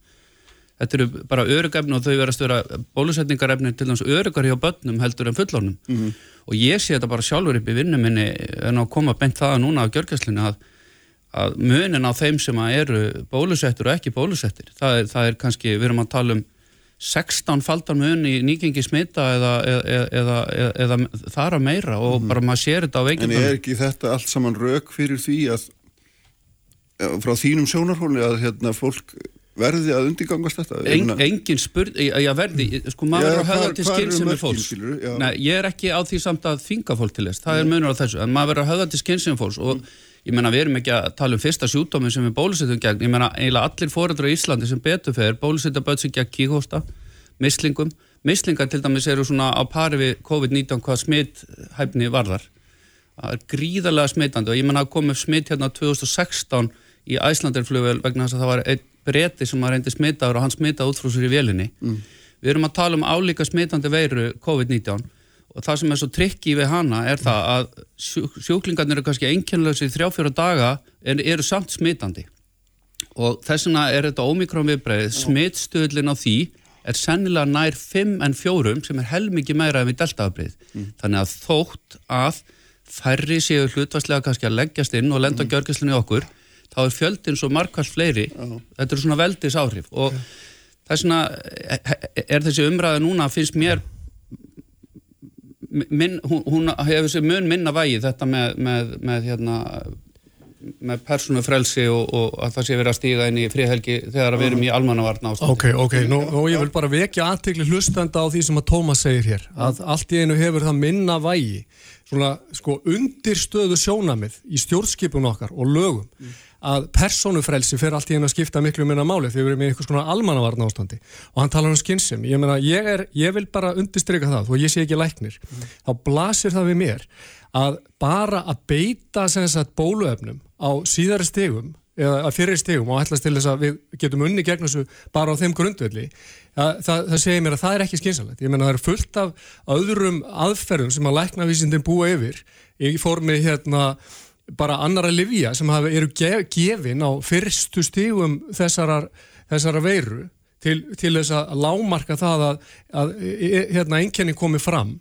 Þetta eru bara örugefni og þau verðast vera bólusetningarefni til þess örugar hjá börnum heldur en fullornum. Mm -hmm. Og ég sé þetta bara sjálfur upp í vinnu minni en að koma bent það núna á gjörgæslinu að, að munin á þeim sem eru bólusettur og ekki bólusettir, það er, það er kannski, við erum að tala um 16 faldan mun í nýgengi smita eða, eða, eða, eða þar að meira og mm. bara maður sér þetta á veikindunum. En er ekki þetta allt saman rauk fyrir því að frá þínum sjónarhóli að hérna, fólk verði að undirgangast þetta? En, engin spurð, já verði, sko maður er að höfða til skynsemi fólks. Nei, ég er ekki á því samt að þinga fólk til þess, það er munur á þessu, en maður er að höfða til skynsemi fólks og mm ég menna við erum ekki að tala um fyrsta sjúkdómi sem við bólusettum gegn, ég menna eiginlega allir fóröldur á Íslandi sem betur fyrir bólusetta bötsi gegn kíkósta, mislingum. Mislingar til dæmis eru svona á pari við COVID-19 hvað smithæfni varðar. Það er gríðarlega smitandi og ég menna að komið smitt hérna 2016 í Æslanderflugvel vegna þess að það var einn breyti sem var reyndi smittaður og hann smittaði út frá sér í vélinni. Mm. við erum að tala um álíka smittandi veiru COVID-19 og það sem er svo trikki við hana er það að sjúklingarnir eru kannski einkennlösi í þrjáfjóra daga en eru samt smitandi. Og þess vegna er þetta ómikrón viðbreið smittstöðlin á því er sennilega nær 5 en 4 sem er helmikið meira en við deltaafbreið mm. þannig að þótt að færri séu hlutvarslega kannski að leggjast inn og lenda mm. gjörgjastlinni okkur þá er fjöldin svo markvært fleiri. Uh. þetta eru svona veldis áhrif og þess vegna er þessi umræða núna finnst mér minn, hún, hún hefur sér mun minna vægi þetta með, með, með hérna, með persónu frelsi og, og að það sé verið að stíga inn í fríhelgi þegar við erum í almannavarna ástæði. Ok, ok, nú, nú ég vil bara vekja aðtegli hlustanda á því sem að Tómas segir hér, að allt í einu hefur það minna vægi, svona sko undirstöðu sjónamið í stjórnskipun okkar og lögum, að persónufrelsi fer allt í einu að skipta miklu minna máli þegar við erum í einhvers konar almannavarna ástandi og hann talar um skynsum, ég meina ég, er, ég vil bara undirstryka það, þó ég sé ekki læknir, mm. þá blasir það við mér að bara að beita sagt, bóluefnum á síðari stegum eða fyrir stegum og ætlas til þess að við getum unni gegn þessu bara á þeim grundvelli það, það, það segir mér að það er ekki skynsalegt ég menna það er fullt af öðrum aðferðum sem að læknavísindin búa yfir í formi hérna bara annara livja sem hafa, eru gef, gefin á fyrstu stegum þessara, þessara veiru til, til þess að lámarka það að, að e, hérna einkenni komi fram.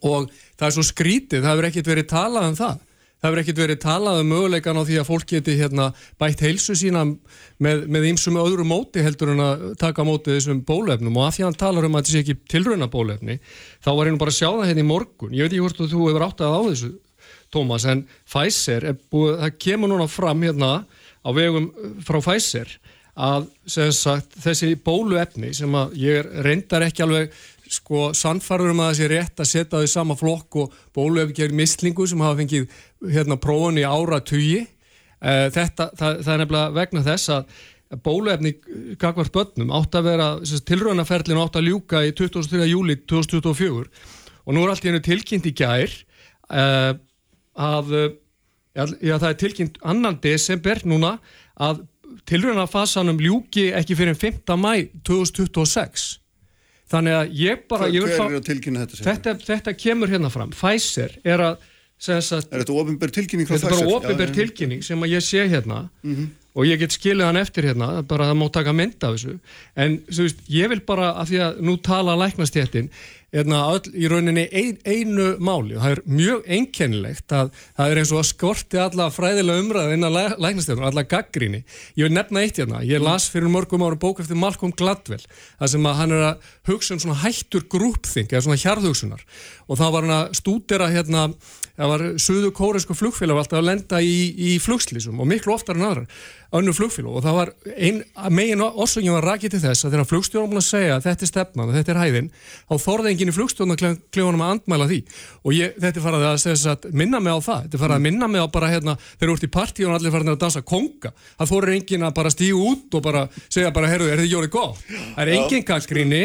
Og það er svo skrítið, það hefur ekkert verið talað um það. Það hefur ekkert verið talað um möguleikan á því að fólk geti hérna, bætt heilsu sína með ímsum öðru móti heldur en að taka móti þessum bólefnum. Og af því að hann talar um að þetta sé ekki tilrauna bólefni þá var hérna bara að sjá það hérna í morgun. Ég veit ekki hvort þú hefur átt að á þessu Tómas, en Pfizer búið, það kemur núna fram hérna á vegum frá Pfizer að sagt, þessi bóluefni sem að ég reyndar ekki alveg sko sannfarður um að það sé rétt að setja þau sama flokk og bóluefgjörn mislingu sem hafa fengið hérna prófun í ára tugi eh, þetta, það, það er nefnilega vegna þess að bóluefni kakvart börnum átt að vera tilröðnaferlin átt að ljúka í 23. júli 2024 og nú er allt í hennu tilkynnt í gær uh, að já, já, það er tilkynnt annan desember núna að tilröðnafasanum ljúki ekki fyrir 5. mæ 2026 þannig að ég bara hver, ég tilkynna þetta, þetta, kemur hérna fram Pfizer er að Sagt, er þetta ofinbær tilkynning? Þetta er bara ofinbær tilkynning sem að ég sé hérna mm -hmm. Og ég get skilið hann eftir hérna bara það má taka mynd af þessu. En veist, ég vil bara að því að nú tala læknastjéttin Hérna, í rauninni ein, einu máli. Og það er mjög einkennilegt að það er eins og að skorti alla fræðilega umræðu innan læ, læknastjóðunar, alla gaggríni ég vil nefna eitt hérna, ég las fyrir mörgum ára bók eftir Malcolm Gladwell það sem að hann er að hugsa um svona hættur grúpþing eða svona hjarðhugsunar. Og þá var hann að stúdera hérna það var söðu kóresku flugfélag að lenda í, í flugslísum og miklu oftar en aðrar önnu flugfélag og það var ein, megin orsöngin var rakið til þess að þegar flugstjórnum búin að segja að þetta er stefnan og þetta er hæðin þá þorði enginn í flugstjórnum að andmæla því. Og ég, þetta er farað að, að minna mig á það, þetta er farað að minna mig á bara hérna þegar þú ert í partí og allir farað að dansa konga, það þorri enginn að bara stíu út og bara segja bara, herru, er þið jólið góð? Það er enginn gaggríni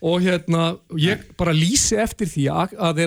og hérna, ég bara lýsi eftir því að, að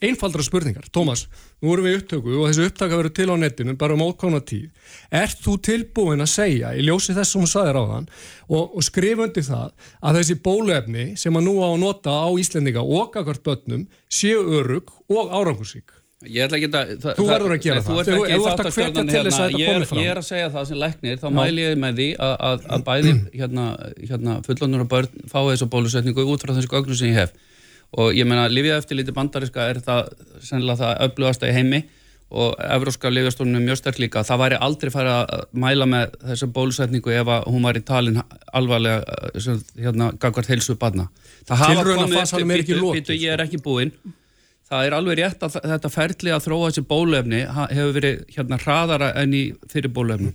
ég einfaldra spurningar. Tómas, nú erum við upptöku og þessi upptaka verður til á netinu bara um ókvána tíð. Er þú tilbúin að segja, í ljósi þess sem þú sagðir á þann og, og skrif undir það að þessi bólefni sem að nú á að nota á Íslendinga og akkart börnum séu örug og árangursík? Ég að... Það, þú verður að gera það. Þú ert ekki að hvetja til þess að þetta komi fram. Ég er að segja það sem læknir, þá mæl ég með því að, að, að bæði hérna, hérna, fullonur og börn fá þessu bólusetningu út frá þessu gögnu sem ég hef og ég meina Livia eftir liti bandariska er það sennilega það öflugasta í heimi og Evróska Livjastólun er mjög sterk líka. Það væri aldrei farið að mæla með þessu bólusetningu ef hún var í talin alvarlega eh, hérna gagvart heilsu badna það hafa komið upp, ég er ekki búinn. Það er alveg rétt að þetta ferli að þróa þessi bólefni hefur verið hérna hraðara enn í fyrir bólefni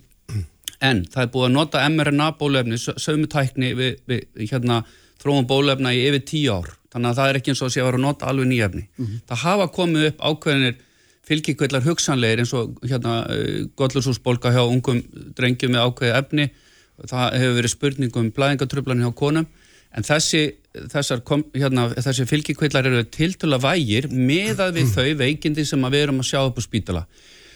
en það er búið að nota mRNA bólefni sögumutækni við, við hérna þróum bólefna í yfir tíu ár. Þannig að það er ekki eins og að sé að vera að nota alveg nýjafni. Mm -hmm. Það hafa komið upp ákveðinir fylgjikvillar hugsanleir eins og hérna uh, Godlursúsbolga hjá ungum drengjum með ákveði efni, það hefur verið spurning um blæðingatröflan hjá konum. En þessi, þessar, hérna, þessi fylgjikvillar eru tiltala vægir meðað við þau veikindi sem við erum að sjá upp á spítala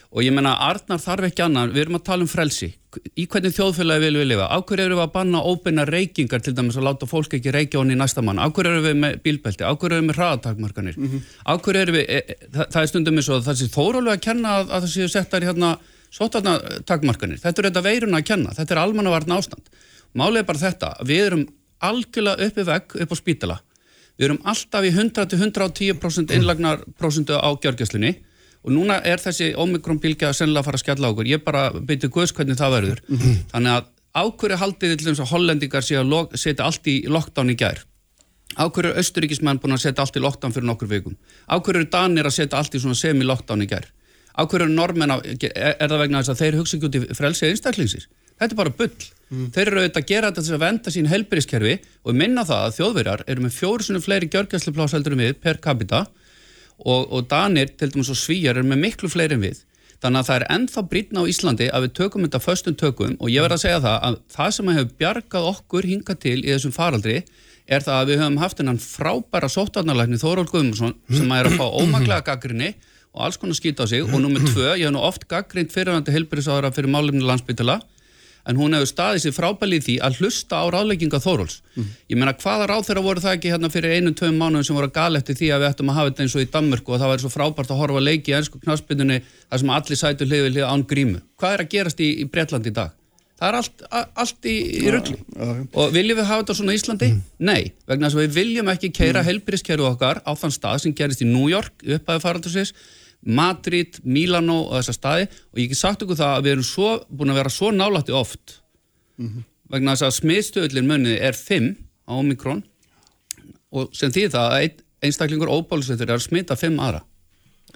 og ég menna Arnar þarf ekki annan, við erum að tala um frelsi. Í hvernig þjóðfélagi viljum við lifa? Áhverju eru við að banna óbeina reykingar til dæmis að láta fólk ekki reykja honni í næsta mann? Áhverju eru við með bílbelti, áhverju eru við með hraðatakmarkanir? Mm -hmm. áhverju eru við e, e, það, það er stundum eins og það sé þórálega að kenna að, að það séu settar hérna sótarnatakmarkanir, þetta er þetta veiruna að kenna. Þetta er almannavarn ástand. Málið er bara þetta, við erum algjörlega uppi vegg upp á spítala. Við erum alltaf í 100-110% innlagnar og núna er þessi omikronbílgja sennilega að fara að skella okkur, ég bara byrju guðs hvernig það verður, mm -hmm. þannig að ákverju haldið til þess að hollendingar sé að setja allt í lockdown í gær ákverju er austuríkismenn búin að setja allt í lockdown fyrir nokkur vikum, ákverju er danir að setja allt í svona semi-lockdown í gær Á hverju normenn er, er það vegna þess að þeir hugsa ekki út í frelsið einstaklingsins? Þetta er bara bull. Mm. Þeir eru auðvitað að gera þetta til að venda sín helbriðskerfi og minna það að þjóðverjar eru með fjórusunum fleiri gjörgæsluplásældur en við per capita og, og Danir, til dæmis og Svíjar, eru með miklu fleiri en við. Þannig að það er ennþá brítna á Íslandi að við tökum þetta föstum tökum. Og ég verð að segja það að það sem hefur bjargað okkur hinga til í þessum faraldri er það að við höfum haft hennan frábæra sóttarnalækni Þóról Guðmundsson sem er að fá ómaglega gaggrinni og alls konar skýta á sig. Og nummið tvö, ég hef nú oft gaggrind fyrirvændi helbriðsáðara fyrir málumni landsbytila en hún hefur staðið sér frábælið því að hlusta á ráðlegginga Þóróls. Mm. Ég meina hvaða ráð þeirra voru það ekki hérna fyrir einu, tveim mánuðum sem voru að gala eftir því að við ættum að hafa þetta eins og í Danmörku og það væri svo frábært að horfa leiki í ennsku knaspinunni þar sem allir sætu hlið við hlið án grímu. Hvað er að gerast í, í Breitland í dag? Það er allt, allt í, í ja. Og viljum við hafa þetta svona í Íslandi? Mm. Nei, vegna þess að við viljum ekki keira mm. helbriðskerðu okkar á þann stað sem gerist í New York upp að Madrid, Milano og þessa staði og ég hef sagt okkur það að við erum svo, búin að vera svo nálætti oft mm -hmm. vegna þess að smiðstöðlinn munni er 5 á omikron og sem því það að ein, einstaklingur óbálisettur er að smita 5 aðra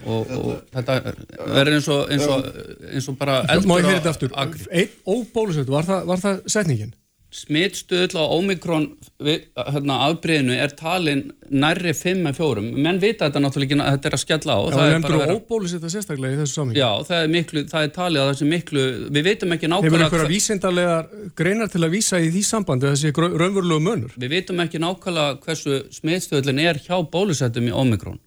og, og þetta verður eins og, eins og, eins og bara eldur á agri. Einn óbálisettur, var, var það setningin? Smittstöðl á omikron hérna, afbreyðinu er talin nærri 5-4 menn vita þetta náttúrulega ekki að þetta er að skella á. Já, það er bara óbólis þetta sérstaklega í þessu samhengi. Já, það er, miklu, það er talið að þessi miklu við veitum ekki nákvæmlega Hefur einhverja vísendarlega greinar til að vísa í því sambandi þessi raunverulegu mönur? Við veitum ekki nákvæmlega hversu smittstöðlin er hjá bólusettum í omikron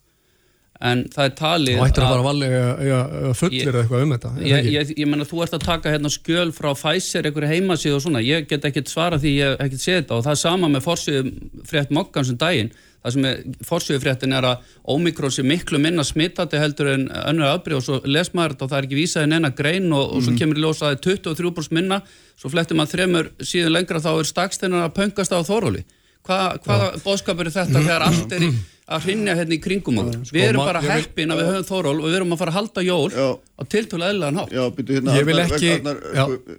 en það er talið Þú ættir að, bara valega að fullir eitthvað um þetta Ég, ég, ég menna þú ert að taka hérna skjöl frá Pfizer, einhverju heimasíð og svona. Ég get ekki svara því ég hef ekki séð þetta. Og það er sama með fórsíðu frétt mokkan sem daginn, það sem er fórsíðu fréttin er að Omikron sé miklu minna smittati heldur en önnur aðbrið og svo les maður þetta og það er ekki vísað en enna grein og, og svo mhm. kemur í ljósa að það er 23% minna. Svo flettum að þremur síðan lengra þá er staksteinar að pöngast á þóróli Hva, hvaða bóðskapur er þetta þegar allt er í að hrinja hérna í kringum okkur. Sko, við erum bara heppin að við höfum þóról og við erum að fara að halda jól já. á tiltölu eðlaðan hátt. Já, byrju hérna, ég vil ekki... Arnar, sko,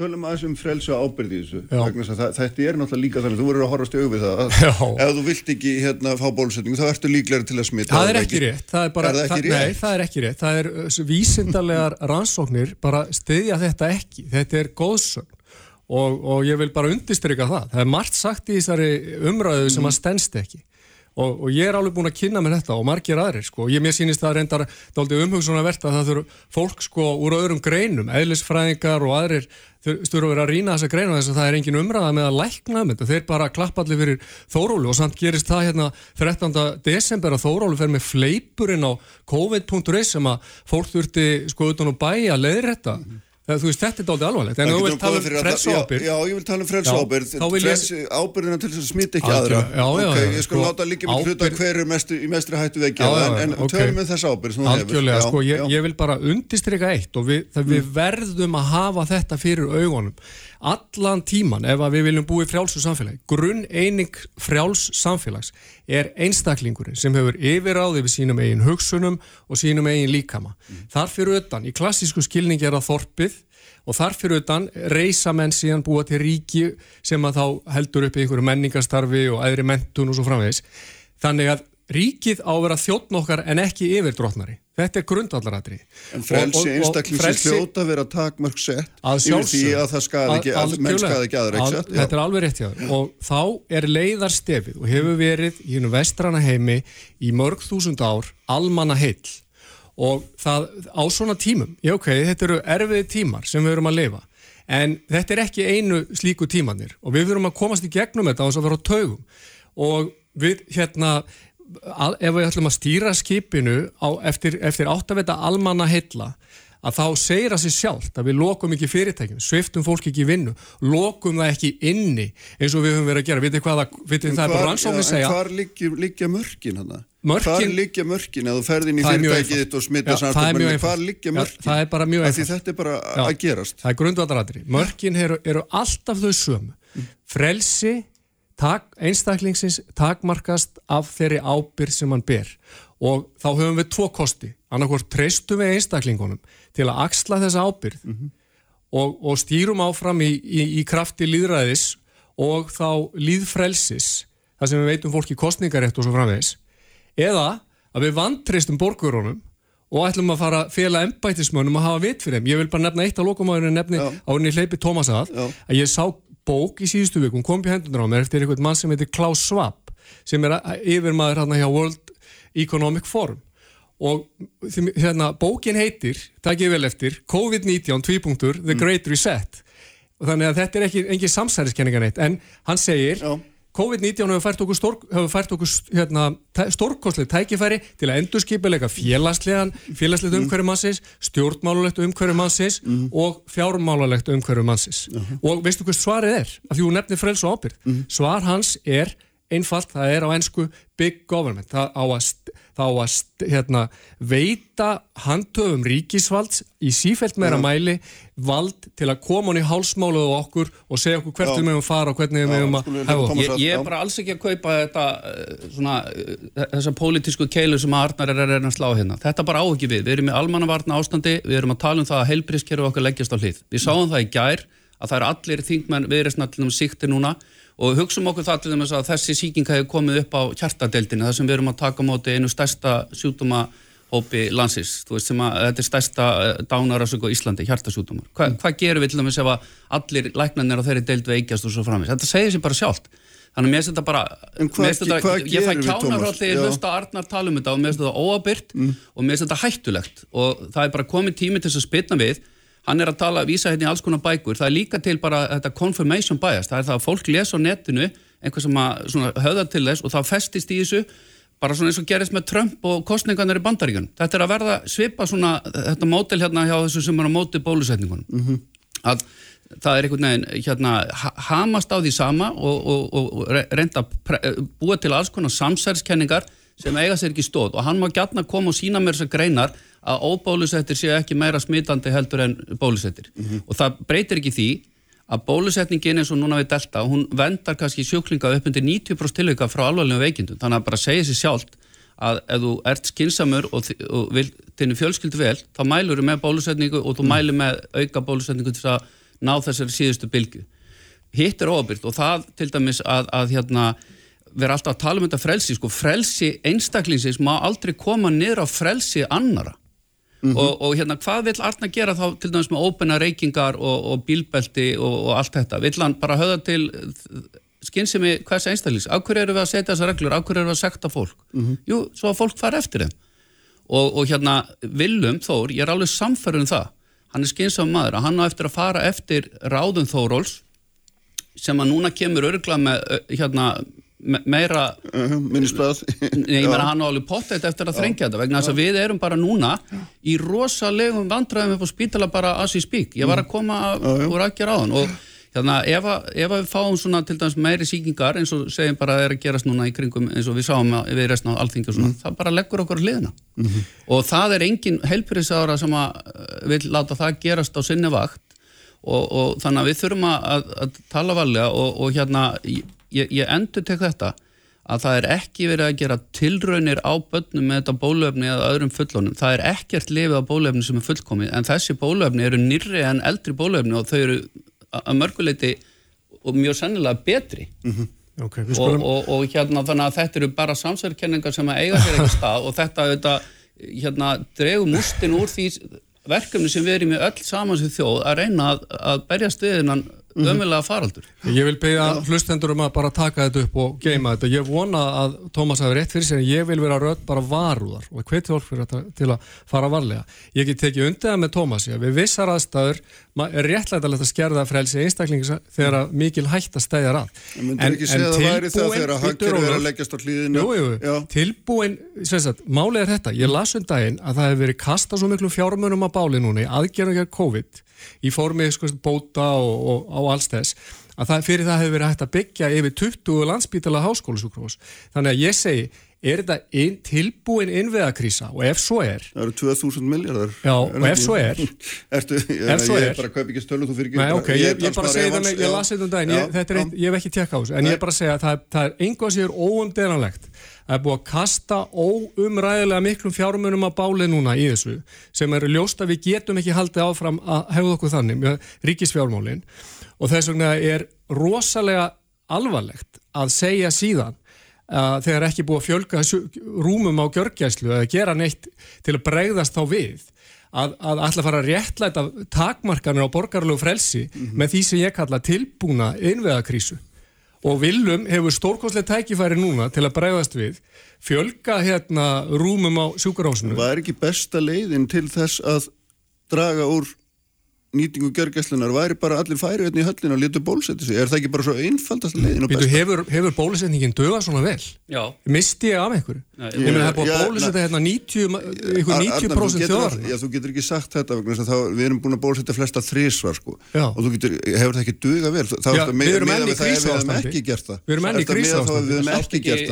tölum aðeins um frelsu ábyrði í þessu. Það, þetta er náttúrulega líka þannig, þú verður að horfast auðvið það. Að, ef þú vilt ekki hérna fá bólusetningu, þá ertu líklega til að smita. Það er ekki rétt. Það er, bara, er það, ekki það, nei, það er ekki rétt. Það er uh, vísindarlegar rannsóknir bara stiðja þetta ekki. Þetta er góðsögn. Og, og ég vil bara undistryka það. Það er margt sagt í þessari umræðu sem að stennst ekki og, og ég er alveg búin að kynna með þetta og margir aðrir sko, ég mér sýnist það reyndar umhugsunar verðt að það þurfa fólk sko úr öðrum greinum, eðlisfræðingar og aðrir þurfa að vera að rýna þessa greinu þess að það er engin umræða með að lækna með þetta, þeir bara klappa allir fyrir Þórólu og samt gerist það hérna 13. desember að Þórólu fer með fleipurinn á covid.is sem að fólk þurfti sko utan og bæja leiðrætta mm -hmm. Þú veist, þetta er doldið alvarlegt, en þú vil tala um frelsábyrg. Já, ég vil tala um frelsábyrg, ábyrgina til þess að smita ekki aðra. Já, já, ok, ég skal sko, láta líka með hluta hver er í mestri hættu vekja, en tölum við þess ábyrg sem þú hefur. Algjörlega, sko, ég vil bara undistrykka eitt og við mm. verðum að hafa þetta fyrir augunum allan tíman ef við viljum búi frjálsu samfélagi. Grunn eining frjáls samfélags er einstaklingurinn sem hefur yfiráði við sínum eigin hugsunum og sínum eigin líkama. Mm. Þar fyrir utan, í klassísku skilningi er það þorpið og þar fyrir utan reysa menn síðan búa til ríki sem að þá heldur upp í einhverju menningastarfi og aðri mentun og svo framvegis. Þannig að ríkið á að vera þjóttn okkar en ekki yfirdrótnari. Þetta er grundallaratri. En frelsi einstaklingsins hljóta vera takmörg sett yfir því að það skadi ekki, að, að menn skadi ekki aðra, ekki sett? Þetta er alveg rétt hjá það. Og þá er leiðarstefið og hefur verið í húnu vestrana heimi í mörg þúsund ár almanna heill. Og það á svona tímum, já ok, þetta eru erfiði tímar sem við verum að lifa. En þetta er ekki einu slíku tímanir og við verum að komast í gegnum þetta á þess að vera á taugum. Og við hérna að, ef við ætlum að stýra skipinu á, eftir, eftir áttavita almanna heilla að þá segir það sér sjálft að við lokum ekki fyrirtækjum, sviftum fólk ekki í vinnu lokum það ekki inni eins og við höfum verið að gera, vitið hvað vitið það er bara rannsóknir segja? En hvar liggja mörkin hann? Hvar liggja mörkin að þú ferðin í fyrirtækið þitt og smitta samstofnum, hvar liggja mörkin? Það er bara mjög einfalt. Þetta er bara að gerast. Það er grundvallaraðri, mörkin eru, eru alltaf þau sömu. Frelsi tak, einstaklingsins takmarkast af þeirri ábyrg sem hann ber og þá höfum við tvo kosti annarkort treystum við einstaklingunum til að axla þessa ábyrg mm -hmm. og, og stýrum áfram í, í, í krafti líðræðis og þá líðfrelsis þar sem við veitum fólki kostningarétt og svo framvegs eða að við vantreystum borgurunum og ætlum að fara fela embætismönnum að hafa vit fyrir þeim. Ég vil bara nefna eitt á lokumæðurinn nefni Já. á henni hleypi Tómas að að ég sá bók í síðustu vikum, kom í hendunar á mér eftir einhvern mann sem heitir Klaus Schwab sem er að- yfirmaður hérna hjá World Economic Forum og hérna bókin heitir, takk ég vel eftir COVID-19 tvípunktur, Mm. The Great Reset og þannig að þetta er ekki engin samsæriskenninga neitt, en hann segir Já. COVID-19 hefur fært okkur, stór, hefur fært okkur hérna, stórkostlega tækifæri til að endurskipilega félagslegan félagslegt Mm. umhverju mannsins, stjórnmálulegt umhverju mannsins og fjármálalegt umhverju mannsins og veistu hvað svarið er? Af því hún nefnir frels og ábyrgð Mm. svar hans er einfalt, það er á ennsku big government, það á að, það á að hérna, veita handhöfum ríkisvalds í sífelt meira mæli vald til að koma hún í hálsmálu á okkur og segja okkur hvert við meðum fara og hvernig við meðum að við. Tómas Ég, ég er bara alls ekki að kaupa þetta uh, svona, uh, þessa pólitísku keilu sem Arnar er að reyna að slá hérna. Þetta bara á ekki við. Við erum í almannavarna ástandi, við erum að tala um það að heilbrískerfi okkar leggjast á hlið. Við sáum það í gær að það eru allir þingmenn viðreysna til þeim síkti núna og hugsaum okkur það til þess að þessi síking hefur komið upp á hjartadeildinu þar sem við erum að taka á móti einu stærsta sjútuma hópi landsins, þú veist sem að þetta er stærsta dánarasöku á Íslandi, hjartasjútumar. Hva, hvað gerum við til dæmis ef að allir læknarnir á þeirri deild veikjast og svo framins? Þetta segir sér bara sjálft. Þannig að mér finnst þetta bara, ge- þetta, hvað ég fæ kjánar þegar ég Já. hlusta Arnar tala um þetta og mér finnst þetta óabyrt og mér finnst þetta hættulegt og það er bara komið tími til þess að spilna við hann er að tala, vísa hérna í alls konar bækur það er líka til bara þetta confirmation bias það er það að fólk les á netinu einhver sem að höfða til þess og það festist í þessu bara svona eins og gerist með Trump og kostningarnir í bandaríkjun þetta er að verða svipa svona þetta mótel hérna hjá þessu sem er á móti bólusetningunum. Að það er einhvern veginn hérna, ha- hamast á því sama og, og, og, og re- reynda að pre- búa til alls konar samsæriskenningar sem eiga sér ekki stóð og hann má gætna koma og sína mér þessar greinar að óbólusettir séu ekki meira smitandi heldur en bólusettir. Og það breytir ekki því að bólusetningin eins og núna við Delta hún vendar kannski sjúklinga upp undir 90% tilvika frá alvarlegum veikindum þannig að bara segja sér sjálft að ef þú ert skinsamur og, og vil þinni fjölskyldu vel, þá mælur þú með bólusetningu og þú mælur með auka bólusetningu til að ná þessari síðustu bylgu. Hitt er óbyrgt og það til dæmis að, að hérna, vera alltaf að tala um þetta frelsi, sko, frelsi einstaklingsins má aldrei koma niður á frelsi annara. Og, og hérna, hvað vill Arna gera þá til dæmis með ópenna reykingar og, og bílbelti og, og allt þetta? Vill hann bara höfða til skynsemi hvers einstaklings? Af hverju eru við að setja þessar reglur? Af hverju eru við að sekta fólk? Jú, svo að fólk fara eftir þeim. Og, og hérna, Willum Þór, ég er alveg samferður um það. Hann er skynsam maður að hann á eftir að fara eftir ráðum Þóróls sem að núna kemur örgla með hérna, meira minnisblad Nei, ég meina hann á alveg pottætt eftir að þrengja þetta vegna þess að við erum bara núna í rosalegum vandræðum upp á spítala bara as we speak. Ég var að koma úr aðgjör áðan og hérna ef, að, ef að við fáum svona til dæmis meiri síkingar eins og segjum bara að það er að gerast núna í kringum eins og við sáum við resna á og svona, það bara leggur okkur á hliðina. Og það er engin helbriðsára sem að uh, vil láta það gerast á sinni vakt. Og, og þannig að við þurfum að, að, að tala varlega og, og hérna ég, ég endur tek þetta að það er ekki verið að gera tilraunir á börnum með þetta bólöfni eða öðrum fullónum. Það er ekkert lifið á bólöfni sem er fullkomið en þessi bólöfni eru nýrri en eldri bólöfni og þau eru að mörguleiti og mjög sennilega betri Ok, við og, skulum, og, og hérna þannig að þetta eru bara samsverkenningar sem að eiga sér ekki stað og þetta, þetta hérna dregum mústin úr því verkefni sem við erum í öll saman sem þjóð að reyna að, að berjast við hennan ömulega faraldur. ég vil beða hlustendur um að bara taka þetta upp og geima þetta. Ég vona að Tómas hafi rétt fyrir sér en ég vil vera rödd bara varúðar og hveti fólk fyrir þetta til að fara varlega. Ég get tekið undir það með Tómasi að við vissar aðstæður ma- er réttlætalegt að skerða frelsi einstaklings þegar að mikil hætt að. Stæðja væri það tilbúin- er tilbúin, sem sagt, málið er þetta, ég las um daginn að það hefur verið kastað svo miklu fjármunum á báli núna í aðgerðum gegn COVID í formi sko, bóta og, og, og alls þess að það, fyrir það hefur verið hægt að byggja yfir 20 landsbítala háskólusúkrós. Þannig að ég segi, er þetta inn, tilbúin innveðakrísa og ef svo er, Það eru 2000 miljardar Já, og ef svo er- Ertu, ég, Ef svo ég er- bara kaup ekki stölu, þú fyrir ekki Nei, ok, ég, ég bara talsmaður segi það, ég já. las þetta um daginn, ég, er ég hef ekki tekka á þessu, en Nei. ég er bara að segja að það, það er einhvað sér óumdelanlegt. Það er búið að kasta óumræðilega miklum fjármunum á bálið núna í þessu, sem eru ljóst að við getum ekki haldið áfram að hefða okkur þannig með ríkisfjármálin og þess vegna er rosalega alvarlegt að segja síðan að þegar ekki búið að fjölga rúmum á gjörgjæslu eða gera neitt til að bregðast þá við að, að að fara að réttlæta takmarkanir á borgarlegu frelsi mm -hmm. með því sem ég kalla tilbúna innveðakrísu og Vilum hefur stórkonslega tækifæri núna til að bregðast við fjölga hérna rúmum á sjúkarhásinu. Það er ekki besta leiðin til þess að draga úr nýtingu gjörgæslunar væri bara allir færi hérna í höllinu og letu bólusetja sig. Er það ekki bara svo einfaldast leiðin og besta? Hefur, hefur bólusetningin dögað svona vel? Já. Misti ég af einhverju? Ég meina það er búin að bólusetja hérna 90%, 90 þjóðar Já, þú getur ekki sagt þetta þá, við erum búin að bólusetja flesta þrísvar sko. og þú getur, hefur það ekki dögað vel? Þá Já, við erum enn í krísástandi Við erum enn í krísástandi Við erum ekki gert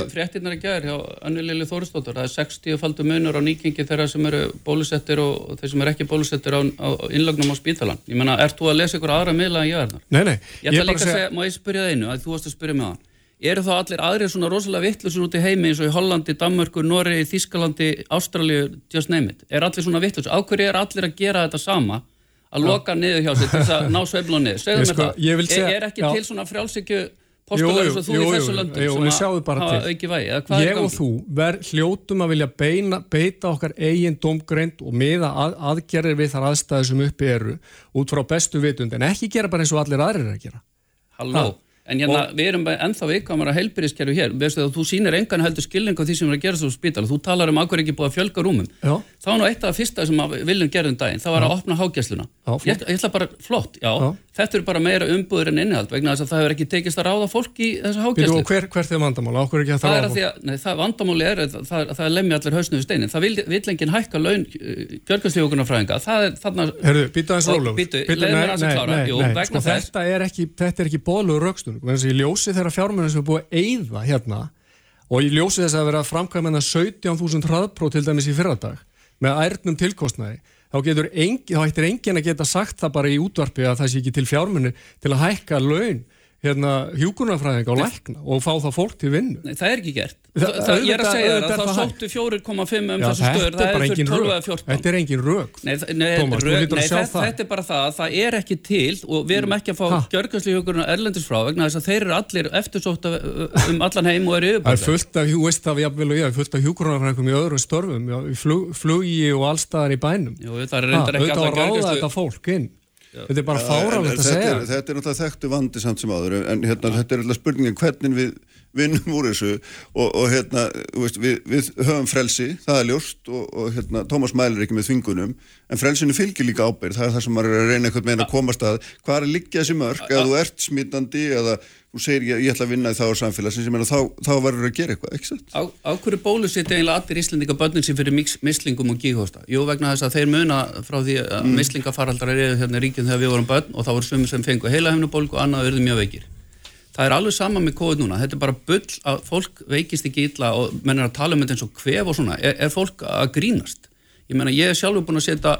það Frettinnar er gæðir hjá Anni Lili Þóristóttur það er 60 faldu munur á nýkingi þeirra sem eru bólusettir og þeir sem eru ekki bólusettir á innlagnum á spítalan Ég menna, ert þú að lesa ykkur aðra miðla en ég er þar? Nei, nei. Ég ætla líka að segja, má ég spyrja það einu, að þú varst að spyrja mig á hann. Eru þá allir aðrið svona rosalega vittlusur út í heimi eins og í Hollandi, Danmörku, Norri, Þískalandi, Ástralju, just name it? Er allir svona vittlusur? Áhverju er allir að gera þetta sama? Að loka niður hjá sig til þess að ná sveifla niður? Segðu mér sko, það. Segja, er, er ekki já. til svona frjálsíkju postular eins og þú í þessu löndum jú, sem hafa auki vægi? Ég og þú verð hljótum að vilja beina, beita okkar eigin domgreind og miða að, aðgerðir við þar aðstæði sem uppi eru út frá bestu vitund en ekki gera bara eins og allir aðrir að gera. Halló? Ha? En hérna, og, við erum ennþá viðkamara heilbyrðiskerfi hér, veistu að þú sínir engan heldur skilning á því sem er að gera svo spítala, þú talar um ákveður ekki búið að fjölga rúmum. Já. Það var nú eitt af það fyrsta sem viljum gera um daginn, það var já. að opna hágæsluna. Ég, ég ætla bara, flott, já, já, þetta er bara meira umbúður en innihald vegna þess að það hefur ekki tekist að ráða fólk í þessa hágæslu. Hver, hvert er vandamáli? Ákveður ekki að það ráða fólk? Nei, það vandamáli er að það, það lemja allir hausnu við steinin. Það vil, enginn hækka laun gjörgæsluhjókunarfræðinga. Það er þarna... Herru, býta eins rólu. Býtu, leiðum við að klára. Jú, vegna þess... Þetta er ekki bóðlugur rögstunum. Í ljósi þeirra fjármennir sem er búið að eyða hérna og í ljósi þess að vera framkvæmena 17.000 hraðpró til dæmis í fyrradag með ærnum tilkostnæði þá getur engin, þá ættir engin að geta sagt það bara í útvarpi að það sé ekki til fjármenni til að hækka laun hérna hjúkunarfræðinga og lækna og fá það fólk til vinnu. Nei, það er ekki gert. Það, það, ég er að segja það, það sóttu 4,5 um þessu stöður, það er fyrir 12 eða 14. Þetta er engin rög. Nei, nei, Thomas, rög, nei það, þetta er bara það að það er ekki til og við erum ekki að fá gjörgæsli hjúkurinn erlendis frá vegna þess að þeir eru allir eftirsótt um allan heim og eru yfirbæðið. Það er fullt af, þú veist það jafnvel og ég, fullt af hjúkurinn í öðrum störfum, í flugi og allstaðar í bænum. Jú, það er reyndar ekki alltaf gjörgæsli Þetta er bara fáralegt að segja. Þetta er, náttúrulega þekktu vandi samt sem áður en hérna, þetta er alltaf spurningin hvernig við vinnum úr þessu og, og hérna, veist, við, við höfum frelsi, það er ljóst og, og hérna, Tómas mælir ekki með þvingunum en frelsinu fylgir líka ábyrg, það er það sem maður er að reyna einhvern veginn að komast að hvað er líka þessi mörg, eða þú ert smittandi eða þú segir ég, ég ætla að vinna í þá samfélagsins, ég meina þá, þá verður að gera eitthvað, ekki satt? Á, á hverju bólu setja eiginlega allir íslendinga börnum sem fyrir mislingum og gíghósta? Jú, vegna þess að þeir muna frá því að mm. mislingafaraldrar eru hérna ríkinn þegar við vorum börn og þá voru svömmur sem fengu heila hefnubólku og annað verður mjög veikir. Það er alveg sama með COVID núna, þetta er bara bull að fólk veikist ekki illa og menn er að tala um þetta eins og hvef og svona, er, er fólk að grínast? Ég meina, ég er sjálfur búin að setja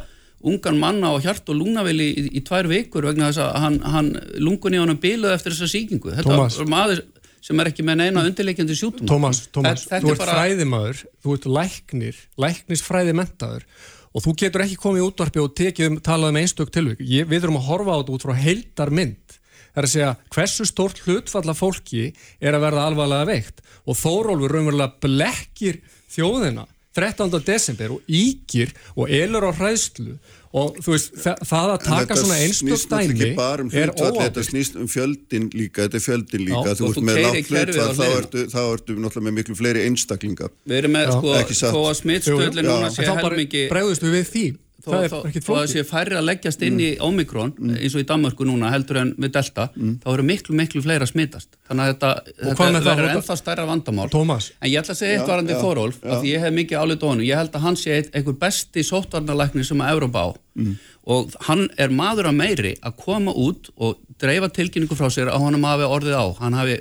ungan manna á hjart og lungnavel í, í, í tvær vikur vegna þess að hann, hann lungun í honum biluð eftir þessa síkingu þetta Thomas. er maður sem er ekki með neina undirleikjandi sjútum Tómas, Tómas, þú ert bara... fræðimaður þú ert læknir, læknisfræði mentaður og þú getur ekki komið í útvarpi og tekið um, talað um einstök tilvík við þurfum að horfa á þetta út frá heildar mynd það er að segja hversu stórt hlutfalla fólki er að verða alvarlega veikt? Og Þórólfur raunverulega blekkir þjóðina 13. desember og ígir og elur á hræðslu. Og þú veist það, það að taka svona einstök dæmi um er óábyrgt þetta snýst um fjöldin líka þetta er fjöldin líka, Já, þú veist með látt hlutfall þá ertu, þá ertu náttúrulega með miklu fleiri einstaklinga. Við erum með sko, þó að smittstöðlinn núna sé helmingi bregðustu við því þó að það sé færri að leggjast inn í Omikron mm. eins og í Danmarku núna heldur en við Delta mm. þá eru miklu miklu fleira smittast þannig að þetta, þetta verður ennþá stærra vandamál. Thomas. en ég ætla að segja eitt varandi Þórólf að ég hef mikið álið dónu, ég held að hann sé einhver besti sótvarnalækni sem að Európa á. Mm. og hann er maður að meiri að koma út og dreifa tilkynningu frá sér að honum hafi orðið á. Hann hafi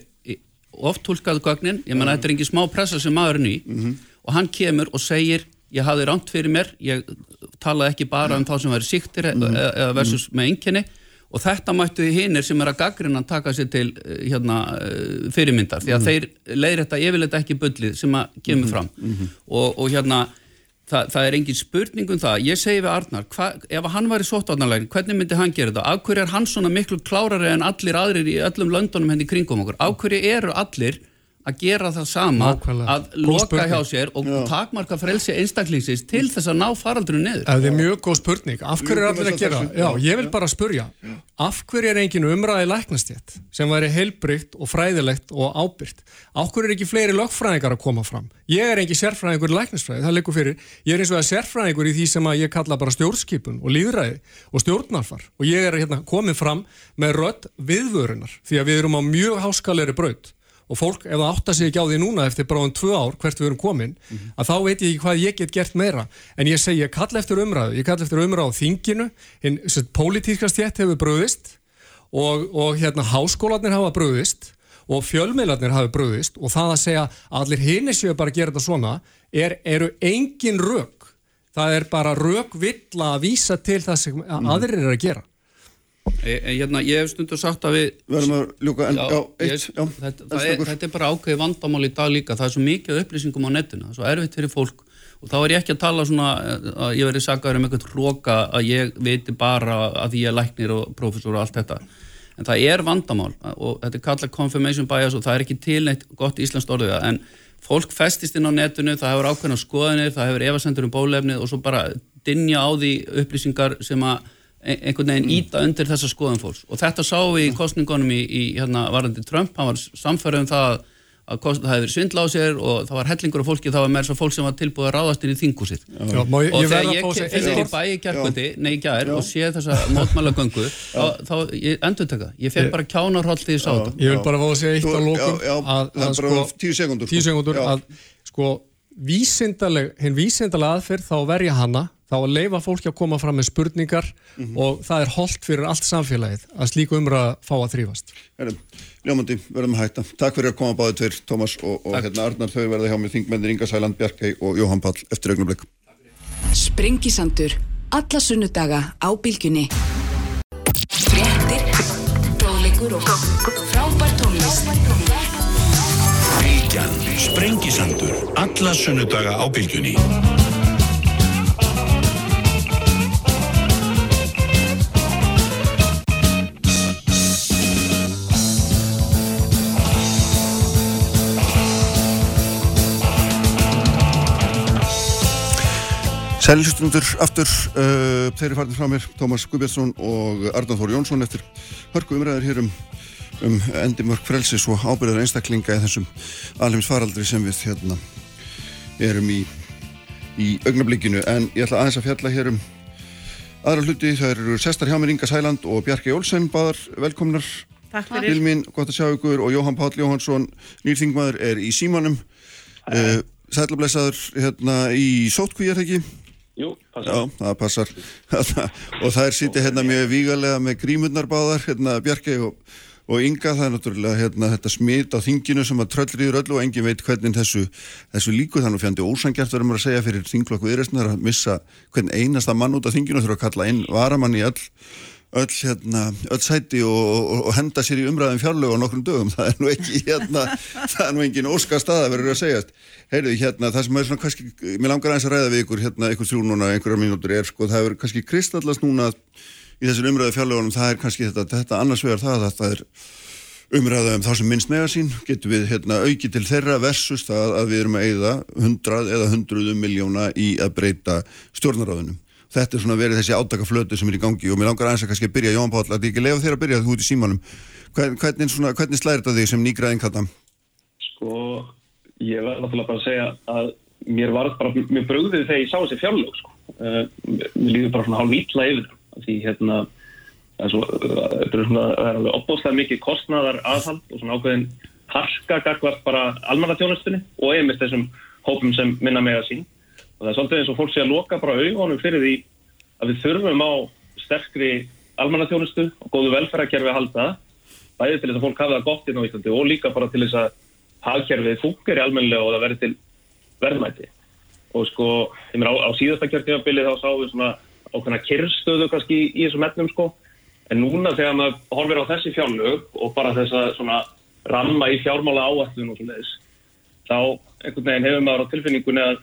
oft tólkað gögnin, ég menna þetta er ekki smá pressa sem maðurinn í. -hmm. og hann kemur og segir ég hafði ránt fyrir mér, ég talaði ekki bara um þá sem væri síktir mm. eða versus mm. með enginni og þetta mættu í hinnir sem er að gaggrina að taka sér til eh, hérna, fyrirmyndar því að mm. þeir leiðir þetta yfirleitt ekki bullið sem að kemur -hmm. fram -hmm. og, og hérna það, það er engin spurning um það, ég segi við Arnar hva, ef hann var í sóttvarnarlegin, hvernig myndi hann gera þetta? Áhverju er hann svona miklu klárari en allir aðrir í öllum löndunum henni hérna kringum okkur? Áhverju eru allir að gera það sama Nákvæmlega. að loka hjá sér og takmarka frelsi einstaklingsins til þess að ná faraldrinu niður Það er mjög góð spurning. Af hverju er allir að gera það? Já, ég vil bara spurja. Af hverju er engin umræði læknastjætt sem væri heilbrygt og fræðilegt og ábyrgt? Af hverju er ekki fleiri lögfræðingar að koma fram? Ég er engin sérfræðingur í læknasfræði, það leikur fyrir. Ég er eins og að sérfræðingur í því sem að ég kalla bara stjórnskipun og líðræði og stjórnarfar. Og ég er hérna komið fram með rödd viðvörunar því að við erum á mjög háskalegri braut og fólk, ef það átta sig ekki á því núna eftir bara um tvö ár hvert við erum komin að þá veit ég ekki hvað ég get gert meira. En ég segi, ég kall eftir umræðu ég kall eftir umræðu á þinginu hinn, sem pólitíska stjætt hefur bröðist og, og hérna háskólanir hafa bröðist og fjölmiðlarnir hafa bröðist og það að segja að allir hinni séu bara að gera þetta svona er, eru engin rök. Það er bara rökvilla að vísa til það sem aðrir eru að gera e, e, hérna, Ég hef stundu sagt að við Verðum að ljúka, en já, eitt, ég, já, þetta, það er, þetta er bara ákveði vandamál í dag líka. Það er svo mikið upplýsingum á netinu það er svo erfitt fyrir fólk. Og þá er ég ekki að tala svona eh, að ég verði sagaður um eitthvað hróka að ég viti bara að ég er læknir og professor og allt þetta. En það er vandamál og þetta er kallað confirmation bias og það er ekki til neitt gott íslenskt orðið. En fólk festist inn á netinu, það hefur ákveðna skoðanir, það hefur efasendur um bólefnið og svo bara dinja á því upplýsingar sem að einhvern veginn íta undir þessa skoðan fólks. Og þetta sáum við í kostningunum í, í hérna varandi Trump, hann var samfærið um það að kost, það hefði verið svindla á sér og það var hellingur af fólki, það var meira svo fólk sem var tilbúið að ráðast inn í þingúsið Já, má ég- og ég þegar að ég að fyrir í bæi í kjærkvöldi, nei í gær og sé þessa mótmæla göngu þá, þá ég endur taka, ég fekk bara kjánarhóll því ég sá þetta. Ég vil bara fá að segja eitt á lókum að, að sko, tíu sko. sekundur Já. að sko vísindaleg, hinn vísindalega aðferð þá verja hana, þá að leifa fólki að koma fram með spurningar Mhm. og það er holdt fyrir allt samfélagið að slíku umræða fá að þrýfast Ljómandi, verðum að hætta. Takk fyrir að koma báðið tveir, Tómas og, og hérna Arnar, þau verða hjá mér þingmennir Inga Sæland, Bjarkei og Jóhann Pall eftir augnablik. Sprengisandur. Alla sunnudaga á bylgjunni. Fréttir, fróðleikur og frábær tónlist. Bylgjan, Sprengisandur, alla sunnudaga á Bylgjunni. Sælistundur aftur, uh, þeir eru farin frá mér, Tómas Guðbjörnsson og Arnar Þór Jónsson eftir hörku umræðir hér um, um endimörk frelsis og ábyrðar einstaklinga í þessum alheims faraldri sem við hérna erum í, í augnablikinu. En ég ætla aðeins að fjalla hér um aðra hluti, það eru sestar hjá mér Inga Sæland og Bjarki Olsen, báðar velkomnar Takk til mín, gott að sjá ykkur og Jóhann Páll Jóhannsson, nýrþingmaður er í símanum. Uh, Sælablesaður hérna í sótkví er það ekki? Jú, passa. Já, það passar og það er sýtið hérna mjög vígalega með grímurnar báðar, hérna Bjarki og, og Inga, það er náttúrulega hérna þetta smit á þinginu sem að tröllriður öllu og engin veit hvernig þessu, þessu líku þannig fjandi ósangjart verðum að segja fyrir þingflokku viðreistnar að missa hvern einasta mann út af þinginu þurfa að kalla inn varamann í öll öll, hérna, öll sæti og, og, og henda sér í umræðum fjárlög á nokkrum dögum, það er nú ekki hérna, það er nú engin óska staða verður að segjast. Heyrðu, hérna, það sem er svona kannski, mér langar aðeins að ræða við ykkur hérna, ykkur þrjú núna, einhverjar mínútur er sko, það er kannski kristallast núna í þessum umræðu fjárlögunum, það er kannski þetta, þetta annars vegar það að það er umræða um þá sem minnst mega sín getum við hérna, auki til þeirra versus það að við erum að eyða hundrað eða hundruðum miljóna í að breyta stjórnaráðunum. Þetta er svona verið þessi átakaflötu sem er í gangi og mér langar aðeins að kannski að byrja, Jón Páll, að ég ekki lefa þér að byrja þú út í símanum. Hvern, hvernig, svona, hvernig slæðir þetta þig sem nýgræðing þetta? Sko, ég verð náttúrulega bara að segja að mér var bara, mér brugðið þegar ég sá þessi fjárlög, sko. Uh, mér líður bara svona hálf ítla yfir. Því, hérna, það er svo, er svona, það er alveg opbóðslega mikið kostnaðar aðhald og svona ákveðin harka gagvart bara almannatjónustunni og einmitt þessum hópum sem minna mega sín. Og það er svolítið eins og fólk sé að loka bara augunum fyrir því að við þurfum á sterkri almannatjónustu og góðu velferðarkerfi að halda bæði til þess að fólk hafa það gott inn á Íslandi og líka bara til þess að hagkerfið fúkir í almennilega og það verði til verðmæti og sko, ég meina á, á síðasta kjörtímabili þá sáum við svona ákveðna kyrstöðu kannski í þessum etnum sko en núna þegar maður horfir á þessi fjárlög og bara þess að svona ramma í fjármála áætlun og svona þess þá einhvern veginn hefur maður á tilfinningunni að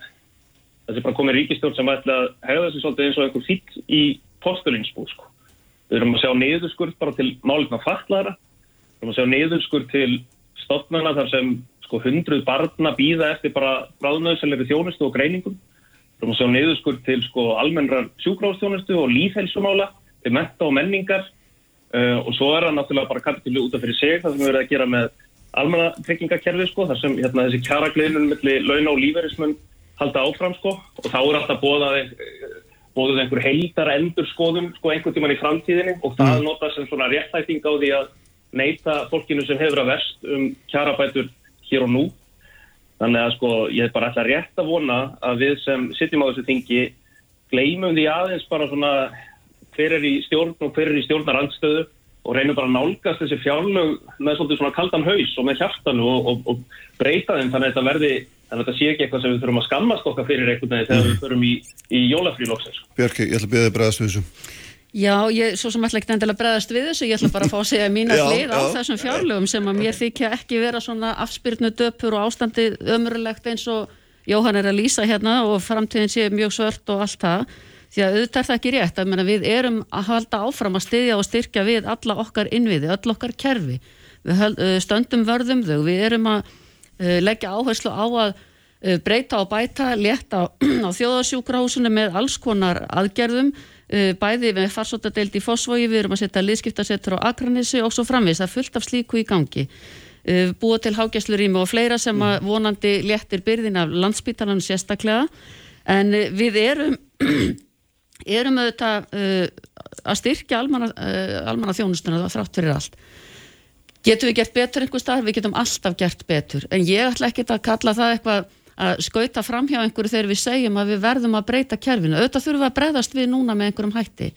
þessi bara komið ríkistjórn sem ætla að hegða þessi svolítið eins og einhver fýtt í postulinsbú sko. Við erum að sjá niðurskurð bara til málefna fatlaðara við erum að sjá niðurskurð til stofnana þar sem sko sko hundruð barna býða eftir bara bráðnöðsæleri þjónustu og greiningum. Við erum að sjá niðurskur til sko almennrar sjúkráðstjónustu og lífhelsumála til metta og menningar. Uh, og svo er það náttúrulega bara kapitúli út af fyrir sig það sem við verðum að gera með almenna tryggingakerfi sko þar sem hérna, þessi kjaragliðnum millir launa og lífeyrismun halda áfram sko. Og þá er alltaf bóðað bóðuð einhver heildar endur skoðum sko einhvern tíman í framtíðinni. Og það mm. nota sem svona réttæting á því að neyta fólkinu sem hefur að verst um kjarabætur hér og nú þannig að sko ég hef bara alltaf rétt að vona að við sem sitjum á þessu þingi gleymum því aðeins bara svona hver er í stjórn og hver er í stjórnarandstöðu og reynum bara að nálgast þessi fjárlög með svona kaldan haus og með hjartanu og, og, og breyta þeim þannig að þetta verði þannig að þetta sé ekki eitthvað sem við þurfum að skammast okkar fyrir einhvern veginn þegar við förum í, í jólafrílóksins. Björki, ég ætla að byrja þið bregðast við þessu. Já, ég, svo sem ætla ekki endilega að bregðast við þessu, ég ætla bara að fá að segja mína hlið á þessum fjárlögum sem að mér þykja ekki vera svona afspyrnu döpur og ástandi ömurlegt eins og Jóhann er að lýsa hérna og framtíðin sé mjög svört og allt það. Því að auðvitað er það ekki rétt að við erum að halda áfram að styðja og styrkja við alla okkar innviði, öll okkar kerfi. Við stöndum vörðum þau við erum að leggja áherslu á að breyta og bæta létta á, á þjóðarsjúkrahúsinu með alls konar aðgerðum bæði með farsóttadeild í Fossvogi við erum að setja liðskiptasettur á Akranissi og svo framvis, það er fullt af slíku í gangi. Búa til hágæslurími og fleira sem að vonandi léttir byrðin af landsbytalanum sérstaklega. En við erum erum auðvitað að styrkja almanna, almanna þjónustuna þrátt fyrir allt. Getum við gert betur einhver starf, við getum alltaf gert betur. En ég ætla ekki að kalla það eitthvað að skauta fram hjá einhverju þegar við segjum að við verðum að breyta kerfinu. Auðvitað þurfum við að breyðast við núna með einhverjum hætti.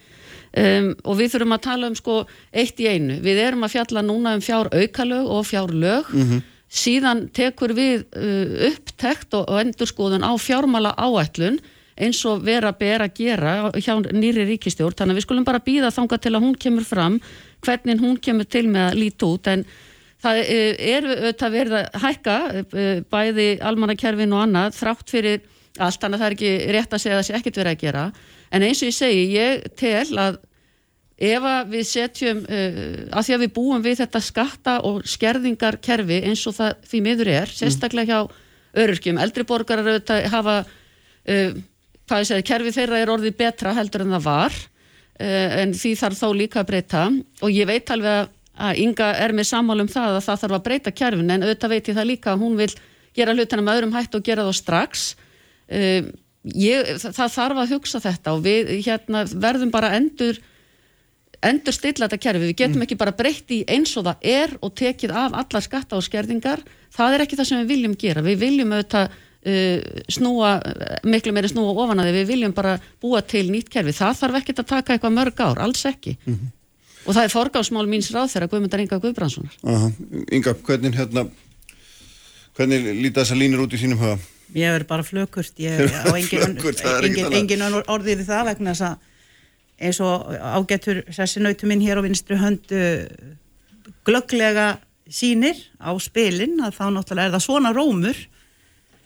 Um, og við þurfum að tala um sko eitt í einu, við erum að fjalla núna um fjár aukalög og fjár lög mm -hmm. síðan tekur við uh, upptekt og, og endurskoðun á fjármala áætlun eins og vera ber að gera hjá nýri ríkistjórn, þannig að við skulum bara býða þanga til að hún kemur fram hvernig hún kemur til með að líti út. En það eh, er auðvitað verið að hækka eh, bæði almannakerfin og annað þrátt fyrir allt, þannig að það er ekki rétt að segja að það sé ekkit verið að gera. En eins og ég segi, ég tel að ef að við setjum uh, að því að við búum við þetta skatta og skerðingarkerfi eins og það því miður er, sérstaklega hjá öryrkjum, eldriborgarar auðvitað hafa hvað ég segi, kerfi þeirra er orðið betra heldur en það var en því þarf þá líka að breyta. Og ég veit alveg að Inga er með sammálum það að það þarf að breyta kerfin en auðvitað veit ég það líka að hún vil gera hlutina með öðrum hætt og gera það strax. Uh, ég, það, það þarf að hugsa þetta og við hérna, verðum bara endur endur stilla þetta kerfi, við getum mm. ekki bara breytti eins og það er og tekið af allar skatta og skerðingar, það er ekki það sem við viljum gera, við viljum auðvitað Uh, snúa, miklu meiri snúa ofan að því. Við viljum bara búa til nýtt kerfi. Það þarf ekkert að taka eitthvað mörg ár, alls ekki. Mm -hmm. Og það er forgáðsmál míns ráð þegar Guðmundar Inga Guðbrandssonar. Inga, hvernig hérna hvernig líta þessa línur út í sínum hafa? Ég er bara flökurt ég á engin, engin, engin orðið við það vegna þess að eins og ágetur þessi nautu minn hér á vinstru höndu glögglega sínir á spilin að þá náttúrulega er það svona rómur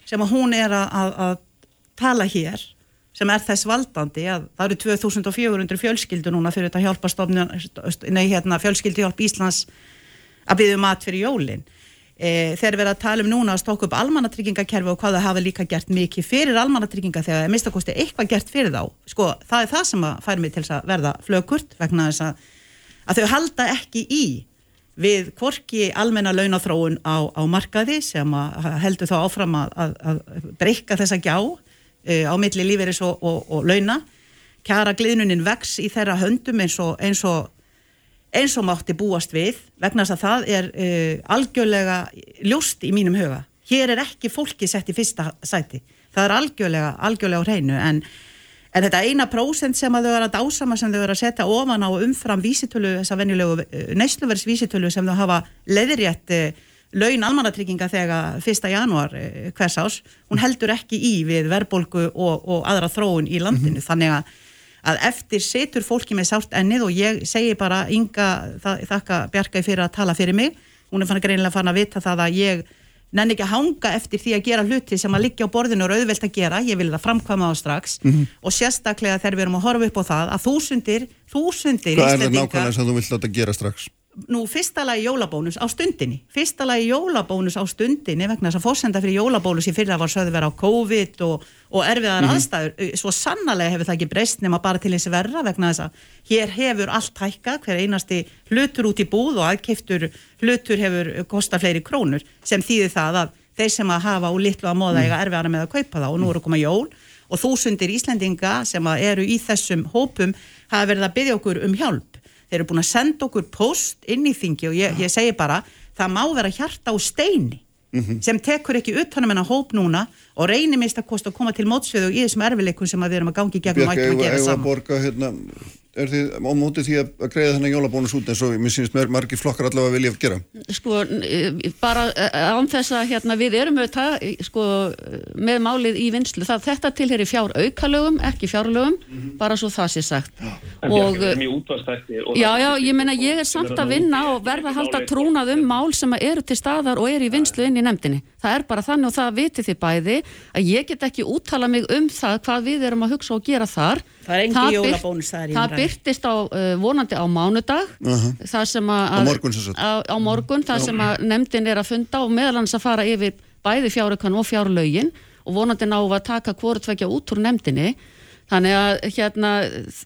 sem að hún er að, að, að tala hér sem er þess valdandi að það eru 2400 fjölskyldu núna fyrir þetta hjálpastofnun nei hérna fjölskyldu hjálp Íslands að byggja mat fyrir jólin. E, þeir verða að tala um núna að stokka upp almannatryggingakerfi og hvað það hafa líka gert mikið fyrir almannatrygginga þegar það mistakosti eitthvað gert fyrir þá. Sko það er það sem að fær mig til að verða flökurt vegna þess að, að þau halda ekki í við kvorki almenna launathróun á, á markaði sem heldur þá áfram að, að, að breyka þessa gjá á milli líferis og, og, og launa. Kjara gliðnunin vex í þeirra höndum eins og, eins og eins og mátti búast við vegna þess að það er e, algjörlega ljóst í mínum huga. Hér er ekki fólki sett í fyrsta sæti. Það er algjörlega, algjörlega á hreinu. En En þetta eina prósent sem að þau eru að dásama sem þau eru að setja ofan á umfram vísitölu, þessa venjulegu eh, neysluverðsvísitölu sem þau hafa leðirétt eh, laun almannatrygginga þegar 1. januar eh, hvers ás, hún heldur ekki í við verbolgu og, og aðra þróun í landinu. Mm -hmm. Þannig að, að eftir setur fólki með sátt ennið og ég segi bara, Inga, þakka Bjarka fyrir að tala fyrir mig, hún er fann greinilega fann að vita það að ég nenni ekki að hanga eftir því að gera hluti sem að liggja á borðinu og auðvelt að gera, ég vil það framkvæma á strax mm -hmm. og sérstaklega þegar við erum að horfa upp á það að þúsundir, þúsundir Hvað er það nákvæmlega sem þú vilt láta gera strax? Nú fyrsta lagi jólabónus á stundinni. Fyrsta lagi jólabónus á stundinni vegna þess að fórsenda fyrir jólabónus í fyrra var sögðu vera á COVID og, og erfiðar mm -hmm. aðstæður, svo sannlega hefur það ekki breyst nema bara til eins verra vegna þess að hér hefur allt hækka hver einasti hlutur út í búð og aðkiftur hlutur hefur kostað fleiri krónur sem þýðir það að þeir sem að hafa og litlu að móða eiga erfiðara með að kaupa það og nú eru koma jól. Og þúsundir Íslendinga sem eru í þessum hópum hafa verið að byggja okkur um hjálp þeir eru búin að senda okkur post inn í þingi og ég, ég segi bara það má vera hjarta á steini mm -hmm. sem tekur ekki utanum en að hóp núna og reynir mist að kosta að koma til mótsviðu og í þessum erfileikum sem við erum að gangi gegnum ættum að gera saman hérna, Er þið á mótið því að greiða þennan jólabónus út eins og mér sínist mér margir flokkar allavega vilja að gera? Sko, bara eh, án þess að hérna, við erum auðvitað sko, með málið í vinslu. Það, þetta tilheri fjár aukalögum, ekki fjárlögum, mm -hmm. bara svo það sé sagt. Já. Og, mjög útvastætti. Já, já, ég menna ég er samt að vinna og verða að halda trúnað um mál sem eru til staðar og eru í vinslu inn í nefndinni. Það er bara þannig og það viti þið bæði að ég get ekki úttala mig um það hvað við erum að hugsa og gera þar. Það er engi jólabónus það er í umræði. Það byrtist á, uh, vonandi á mánudag, uh -huh. það sem að... Á morgun sem sagt. Á, á morgun, það sem að nefndin er að funda og meðalans að fara yfir bæði fjárökan og fjárlögin og vonandi ná að taka hvortvekja út úr nefndinni. Þannig að hérna,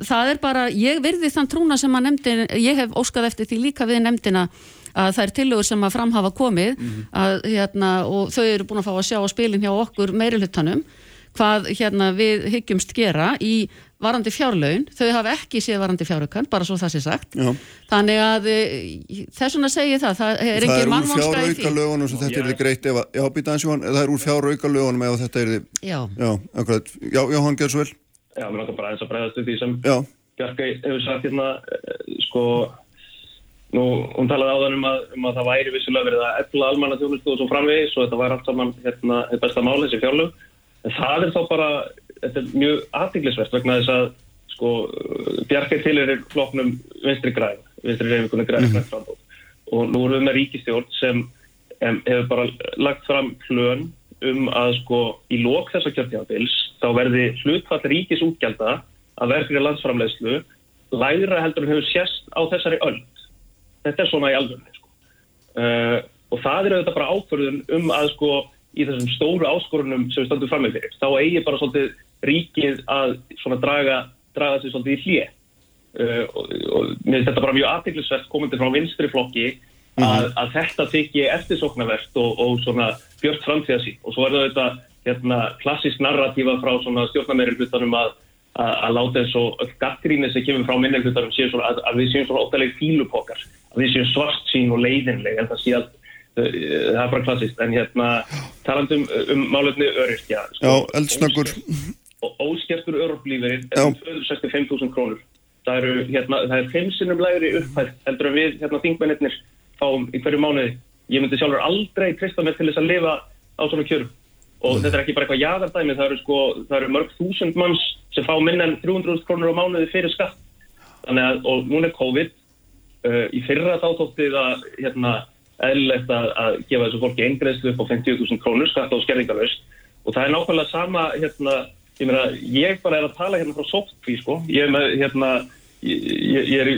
það er bara, ég virði þann trúna sem að nefndin, ég hef óskað eftir því líka við nefndina að það er tillögur sem að framhafa komið mm -hmm. að, hérna, og þau eru búin að fá að sjá á spilin hjá okkur meiri hlutanum hvað hérna, við hyggjumst gera í varandi fjárlaun, þau hafa ekki séð varandi fjáraukan, bara svo það sé sagt. Já. þannig að e, þessuna segi það, það er ekki mannvonska Það er úr fjáraukalögunum sem þetta er þið greitt ef, já, býta eins og hann, það er úr fjáraukalögunum ef þetta er þið Já, já, akkurat. Já, já, hann gerð svo vel. Já, mér langar bara eins að bregðast því sem Bjarkei hefur sagt hérna eh, sko Nú, hún talaði á þann um að, um að það væri vissilega verið að efla almanna þjónustu og svo framvegis og þetta væri allt saman hérna, besta mál þessi fjárlög. En það er þá bara, þetta er mjög aðtiklisvert vegna þess að sko, Bjarkei til er floknum vinstri græn, vinstri reyfingunni græn mm -hmm. og nú erum við með ríkistjórn sem um, hefur bara lagt fram hlön um að sko í lók þessa kjörtíðanbils þá verði hlutfall ríkis útgjaldar að verkri landsframlegslu lægra heldur en hefur sérst á þessari öll þetta er svona í alveg sko. uh, og það er auðvitað bara ákvörðun um að sko í þessum stóru áskorunum sem við stöndum fram með fyrir þá eigi bara svolítið ríkið að svona draga, draga sig svolítið í hlje uh, og, og mér finnst þetta bara mjög aðteglisvert komandi frá vinstri flokki að, mm -hmm. að þetta þykji eftirsoknavert og, og svona björnt framtíðasí og svo er þetta hérna, klassísk narratífa frá svona stjórnameirinn hlutanum að að láta eins og gattríni sem kemur frá minningluttarum að, að við séum svona óttaleg fílupokkar við séum svart sín og leiðinleg en það sé að uh, það er bara klassist en hérna talandum um málefni öryrkja sko, Já, eldsnöggur. og óskertur öryrklífið er um 265.000 krónur. Það eru hérna, það er fimmsinnum lægri upphæð heldur að við hérna þingmennir fáum í hverju mánuði. Ég myndi sjálfur aldrei trista mig til þess að lifa á svona kjörum og þetta er ekki bara eitthvað jæðardæmi það eru sko, það eru mörg þúsund manns sem fá minna en 300.000 krónur á mánuði fyrir skatt. Að, og núna er COVID Uh, í fyrra þá tótti það hérna, eðlilegt að, að gefa þessu fólki eingreðslu upp á 50.000 krónur skatt á skerðingalöst og það er nákvæmlega sama hérna, ég, meina, ég bara er að tala hérna frá sóttfí sko. ég, hérna, ég, ég er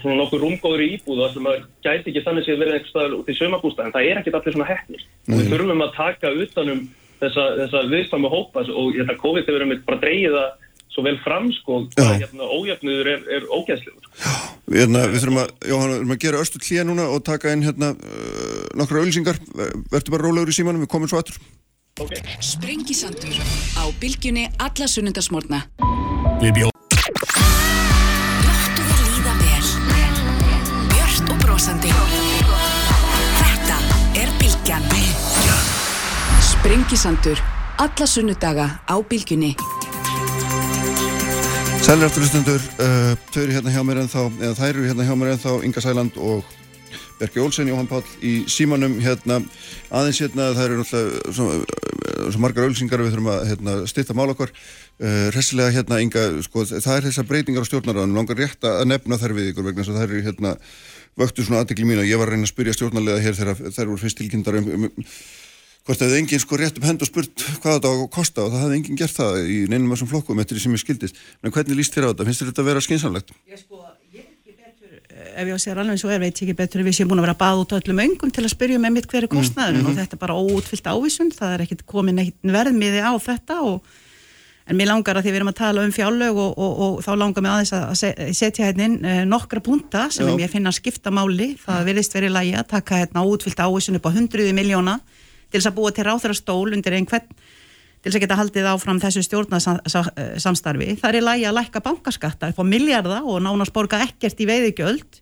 svona nokkur rúmgóður í íbúðu sem að gæti ekki þannig séð verið einhver staðar út í sömabústa en það er ekkit allir svona hefnir og við þurfum að taka utanum þessa, þessa viðstæmi hópa og þetta COVID hefur við bara dreyið að svo vel fram sko að hérna, ójöfnuður er, er ógæðslegur. Hérna, við þurfum að, Jóhann, við þurfum að gera östu klíja núna og taka inn hérna uh, nokkru auðlýsingar. Verður bara rólegur í símanum, við komum svo aftur. Okay. Sprengisandur á bylgjunni alla sunnundasmórna. Sprengisandur alla sunnudaga á bylgjunni. Sælir aftur hlustundur, uh, þau eru hérna hjá mér ennþá, eða þær eru hérna hjá mér ennþá, Inga Sæland og Berki Olsen, Jóhann Pál í símanum hérna, aðeins hérna, það eru náttúrulega svo, uh, svo margar ölsingar við þurfum að hérna, styrta mál okkar, uh, resilega hérna, Inga, sko, það er þessar breytingar á stjórnarraðanum, langar rétt að nefna þær við ykkur vegna þess að það eru hérna, vöktu svona aðdegli mín og ég var að reyna að spyrja stjórnarlega hér þegar þær voru fyrst tilkynntar um, um hvort hefði enginn sko rétt um hend og spurt hvað þetta á að kosta og það hefði enginn gert það í neinum þessum flokkum eftir því sem ég skildist en hvernig líst þér á þetta? Finnst þér þetta að vera skynsanlegt? Ég sko, ég er ekki betur ef ég á að segja alveg eins og er, veit ég ekki betur en við séum búin að vera að baða út öllum öngum til að spyrja með um mitt hverju kostnaður mm -hmm. og þetta er bara óutfyllt ávísun, það er ekkit komin eitt verðmiði á þetta og en mér langar að því við erum að tala um fjárlög og, og, og þá langar mér aðeins að setja hérna inn uh, nokkra punta sem ég finna að skipta máli, það verðist verið lægi að taka hérna útfyllt ávísun upp á 100 miljóna til þess að búa til ráþurastól undir einhvern til þess að geta haldið áfram þessu stjórnarsamstarfi. Það er lægi að lækka bankaskatta upp á miljarda og nánast borga ekkert í veiðigjöld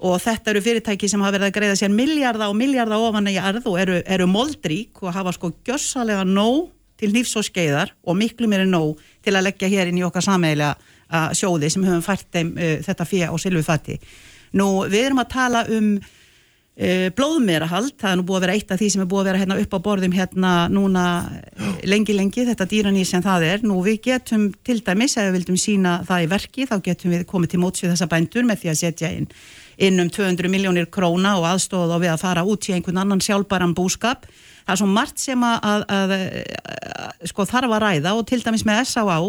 og þetta eru fyrirtæki sem hafa verið að greiða sér miljarda og miljarda ofan í arð og eru, eru moldrík og hafa sko gjössalega nóg til nýfs og skeiðar og miklu mér er nóg til að leggja hér inn í okkar sameigilega uh, sjóði sem höfum fært þeim uh, þetta fyrir á silvufatti. Nú við erum að tala um blóðmerahald, það er nú búið að vera eitt af því sem er búið að vera hérna upp á borðum hérna núna eh, lengi lengi, þetta dýraní sem það er, nú við getum til dæmis, ef við vildum sína það í verki þá getum við komið til mótsvið þessa bændur með því að setja inn, inn um 200 miljónir króna og aðstóða og við að fara út í einhvern annan sjálfbæran búskap það er svo margt sem að, að, að, að sko þarf að ræða og til dæmis með S.A.A.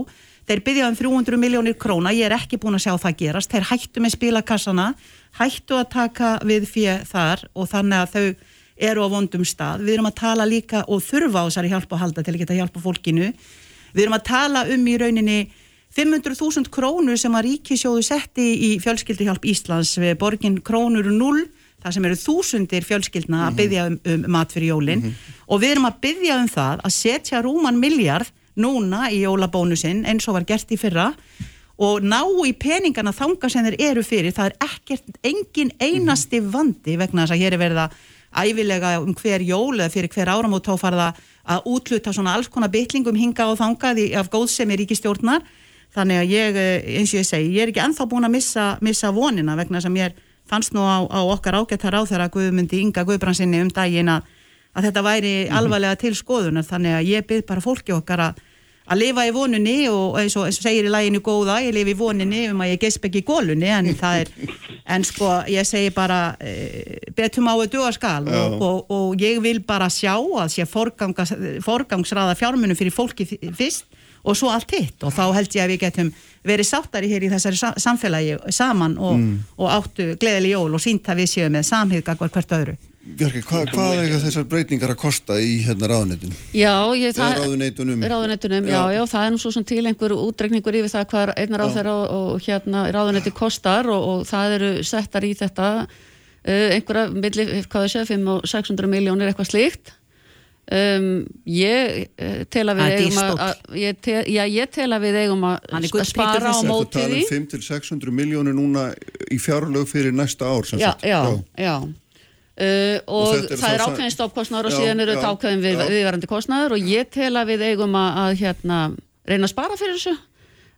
þeir byggja um 300 miljónir króna, ég er ekki búin að sjá það gerast, þeir hættu með spilakassana hættu að taka við fyrir þar og þannig að þau eru á vondum stað. Við erum að tala líka og þurfa á þessari hjálpa að halda til að geta hjálpa fólkinu. Við erum að tala um í rauninni 500.000 krónur sem að ríkisjóðu setti í fjölskyldihjálp Íslands við borgin krónur 0 það sem eru þúsundir fjölskyldna að mhm. byggja um, um mat fyrir jólinn mm -hmm. og við erum að byggja um það að setja rúman miljard núna í jólabónusinn eins og var gert í fyrra og ná í peningana þanga sem þeir eru fyrir, það er ekkert engin einasti vandi vegna þess að hér er verið að æfilega um hver jól eða fyrir hver áramót þá farða að útluta svona alls konar bytlingum hinga og þangað af góðsemi ríkistjórnar þannig að ég, eh, eins og ég segi, ég er ekki enþá búin að missa, missa vonina vegna að mér fannst nú á, á okkar ágættar á þeirra Guðmundi Inga Guðbransinni um daginn að, að þetta væri mhm. alvarlega til skoðunar þannig að ég byrð bara fólki okkar að að lifa í vonunni og eins og, eins og segir í læginu góða, ég lifi í vonunni um að ég gesp ekki í gólunni en það er, en sko ég segi bara e, betum á að duga skal og, og, og ég vil bara sjá að sé forgangs, forgangsraða fjármunum fyrir fólki fyrst og svo allt hitt og þá held ég að við getum verið sáttari hér í þessari samfélagi saman og, mm. og áttu gleðileg jól og sínt að við séum með samhigga hvert öðru Björki, hva, hvað er þessar breytingar að kosta í hérna ráðuneytun? Já, ég, það, ráðuneytunum, ráðuneytunum já. Já, já, það er nú svo til einhver útregningur yfir það hvað einar á þeirra og, og hérna ráðuneyti kostar og, og það eru settar í þetta uh, einhverja milli, hvað er séð, 5 og 600 miljónir eitthvað slíkt. Um, ég uh, tel að við eigum að, ég, te, já, ég tel að við eigum að spara á móti því. 5-600 miljónir núna í fjárlög fyrir næsta ár Já, já, já Uh, og, og það er ákveðin stoppkostnáður og síðan eru þetta ákveðin við, viðvarandi kostnáður og ég tel að við eigum að, að hérna, reyna að spara fyrir þessu.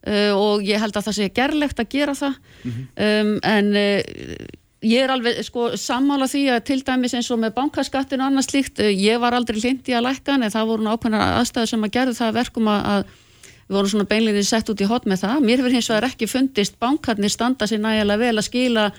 Uh, og ég held að það sé gerlegt að gera það. Mm -hmm. um, en uh, ég er alveg sko, sammála því að til dæmis eins og með bankaskattinu og annað slíkt, ég var aldrei hlindi að lækka en það voru ákveðin aðstæður sem að gerðu það verkum að, að við vorum svona beinlega sett út í hot með það. Mér finnst það ekki fundist bankarnir standa sér nægilega vel að skila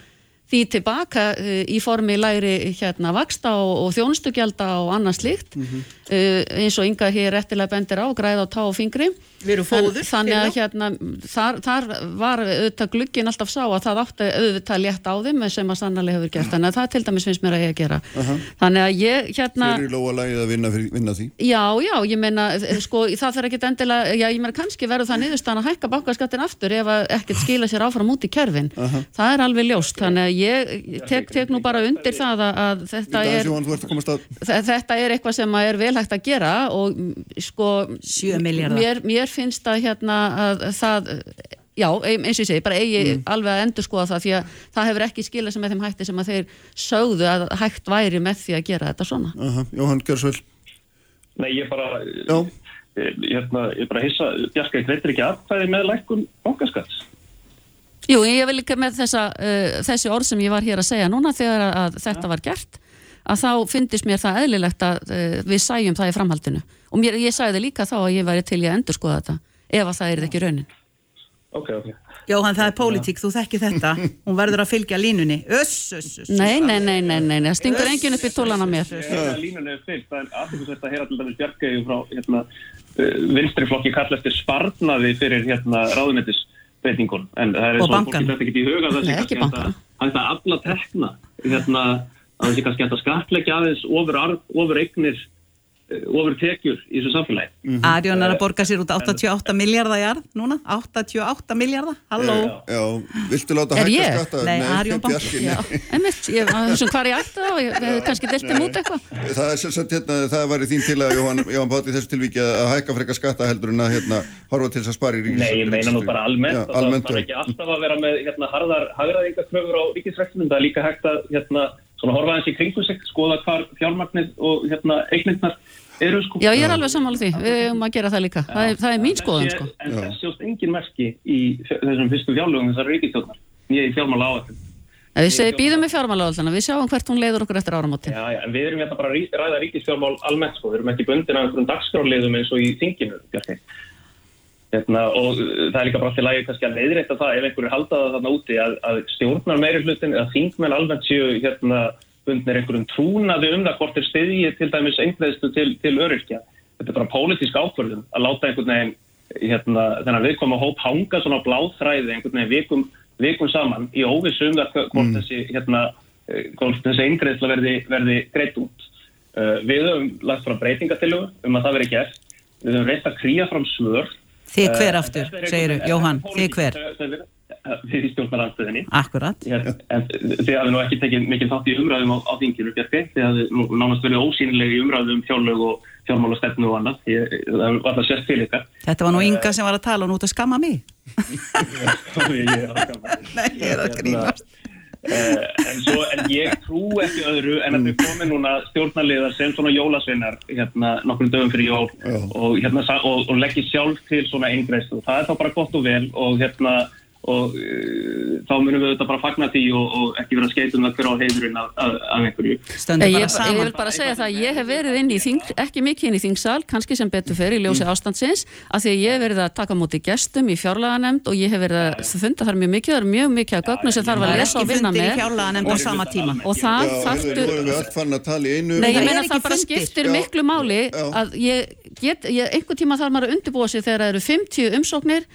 því tilbaka uh, í formi læri hérna vaksta og, og þjónustugjalda og annað slikt mm -hmm. uh, eins og ynga hér réttilega bendir á græð á tá og fingri Fóður, þannig að hérna þar, þar var auðvitað gluggin alltaf sá að það átti auðvitað létt á þeim sem að sannarlega hefur gert, þannig að það til dæmis finnst mér að ég að gera. Uh -huh. þannig að ég hérna Fyrir lóalægið að vinna, vinna því? Já, já, ég meina, sko, það þarf ekki endilega, já, ég meina kannski verður það niðurstaðan að hækka bankaskattin aftur ef ekkert skila sér áfram út í kerfin. -huh. það er alveg ljóst, þannig að ég tek, tek nú bara undir það að, að þetta er þetta er eitthvað sem er velhægt að gera og sko, mér, mér finnst að, hérna, að það já, eins og ég segi, bara eigi mm. alveg að endur skoða það því að það hefur ekki skilað sem með þeim hætti sem að þeir sögðu að hægt væri með því að gera þetta svona uh -huh. Jóhann Gjörsvöld Nei, ég bara ég, hérna, ég bara hissa, Bjarka, ég veitir ekki aðfæði með lækkun bankaskats Jú, ég vil ekki með þessa, uh, þessi orð sem ég var hér að segja núna þegar að þetta ja. var gert að þá fyndist mér það eðlilegt að uh, við sæjum það í framhaldinu og mér, ég sagði líka þá að ég væri til ég að endur skoða þetta ef að það er ekki raunin. Ok, ok. Jóhann, það er pólitík, þú þekki þetta. Hún verður að fylgja línunni. Öss, öss, öss Nei, nei, nei, nei, nei, það stingur enginn upp í tólan á mér. Línunni er fylgt, það er aðeins að heyra til dæmis Bjarkæði frá hérna, uh, vinstriflokki kall eftir sparnaði fyrir hérna ráðunættisbreytingun og bankan Nei, ekki bankan hægt að afla tekna hérna, að það sé kannski að skatleggja aðeins ofur, ofur eignir ofur tekjur í þessu samfélagi. Mm -hmm. Arjón er að borga sér út 88 miljardar jarð núna, 88 miljardar, halló. Já, já, viltu láta hækka skatta? Nei, Arjón bank, já, emitt, ég var þessum hvar ég ætti það og ég hef kannski deltið mút eitthvað. Það er sérstaklega, hérna, það var í þín til að Jóhann, Jóhann Pátti þessu tilvíki að hækka frekka skatta heldur en að hérna horfa til þess að spara í ríkis. Nei, ég meina nú bara almennt, já, almennt það er ekki alltaf að vera með hérna harðar að svona horfa eins í kringum sig, skoða hvar fjármagnir og hérna eignirnar eru sko. Já, ég er alveg sammála því, við höfum að gera það líka, það er, það er mín skoðan sko. En það sjóst engin merki í þessum fyrstu fjárlögum þessar ríkistjóðnar, ég er fjármála áallin. Við býðum með fjármála áallina, við sjáum hvert hún leiður okkur eftir áramóti. Já, já, en við erum hérna bara að ræða ríkistjármál almennt sko, við erum ekki bundin af einhverjum dagskráliðum eins og í þinginu, Bjarki. Hérna, og það er líka bara til að kannski að leiðrætta það ef einhverju haldaða þarna úti að, að stjórnar meiri hlutin eða þingmenn almennt séu hérna bundnir einhverjum trúnaði um það hvort er stiðið til dæmis einhverjum til, til öryrkja. Þetta er bara pólitísk ákvörðum að láta einhvern veginn hérna, þennan viðkoma hóp hanga svona bláþræði einhvern veginn vikum, vikum saman í óvissum þar hvort mm. þessi, hérna, þessi eingreðsla verði, verði greitt út. Uh, við höfum lagt frá breytingatillugu um að það veri gert. Við höfum reynt að krýja fram svör. Þið hver aftur, segiru, Jóhann, þið hver? við í stjórnarlandstöðinni. Akkurat. Þið hafði nú ekki tekið mikil þátt í umræðum á, á þinginu, Bjarki. Þið hafði nú nánast verið ósýnilegi umræðum fjárlög og fjármálastefnu og annað. Ég, það var alltaf sérst til ykkar. Þetta var nú ynga sem var að tala og nú að skamma mig. Nei, ég er að grínast. Uh, en, svo, en ég trú ekki öðru en að við komum núna stjórnarliðar sem svona jólasveinar hérna nokkrum dögum fyrir jól og, hérna, og, og leggja sjálf til svona eingreist og það er þá bara gott og vel og hérna og uh, þá munum við auðvitað bara fagna því og, og ekki vera skeitum það hver á heidurinn af, af, af einhverju. Ég, ég vil bara segja það að ég hef verið inn í þing, ekki mikið inn í þingsal, kannski sem betur fer í ljósi mm. ástandsins, af því að ég hef verið að taka mútið gestum í fjárlaganemnd og ég hef verið að funda þar mjög mikið, það er mjög mikið að gögnu sem þarf að lesa og vinna með. og, og það þarftur Nei, ég meina það bara skiptir miklu máli að ég get, einhvern tíma þarf maður að undirbúa sig þegar það eru 50 umsóknir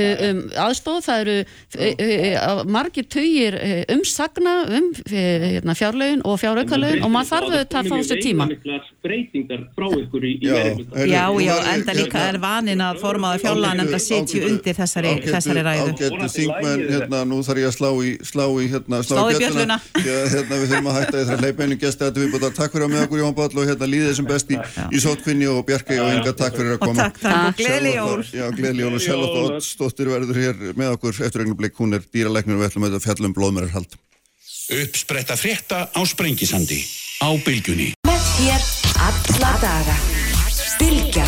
um, aðstóð, það eru e, e, margir töyir umsagna um hérna, fjárlaugin og fjáraukalauðin og maður þarf auðvitað að fá sér tíma. breytingar frá ykkur í, í já, já, já, enda líka er vanin að formaða fjárlaugin enda setju undir þessari, þessari ræðu. ágættu þingmenn, hérna, nú þarf ég að slá í slá í, hérna, slá í bjölluna. hérna, við þurfum að hætta í þessari leipinu gæsti að við búum að takk fyrir að með okkur Jón Ball og hérna líðið sem best í, sótkvinni og Bjarki og Inga takk fyrir að koma. Og takk, takk, gleðli jól. Gleðli jól og sjálf Stóttir verður hér með okkur eftir augnablik, hún er dýralæknir og við ætlum að fjallum blóðmærarhald. Uppspretta frétta á Sprengisandi á Bilgunni. Með hér alla daga. Bilgja.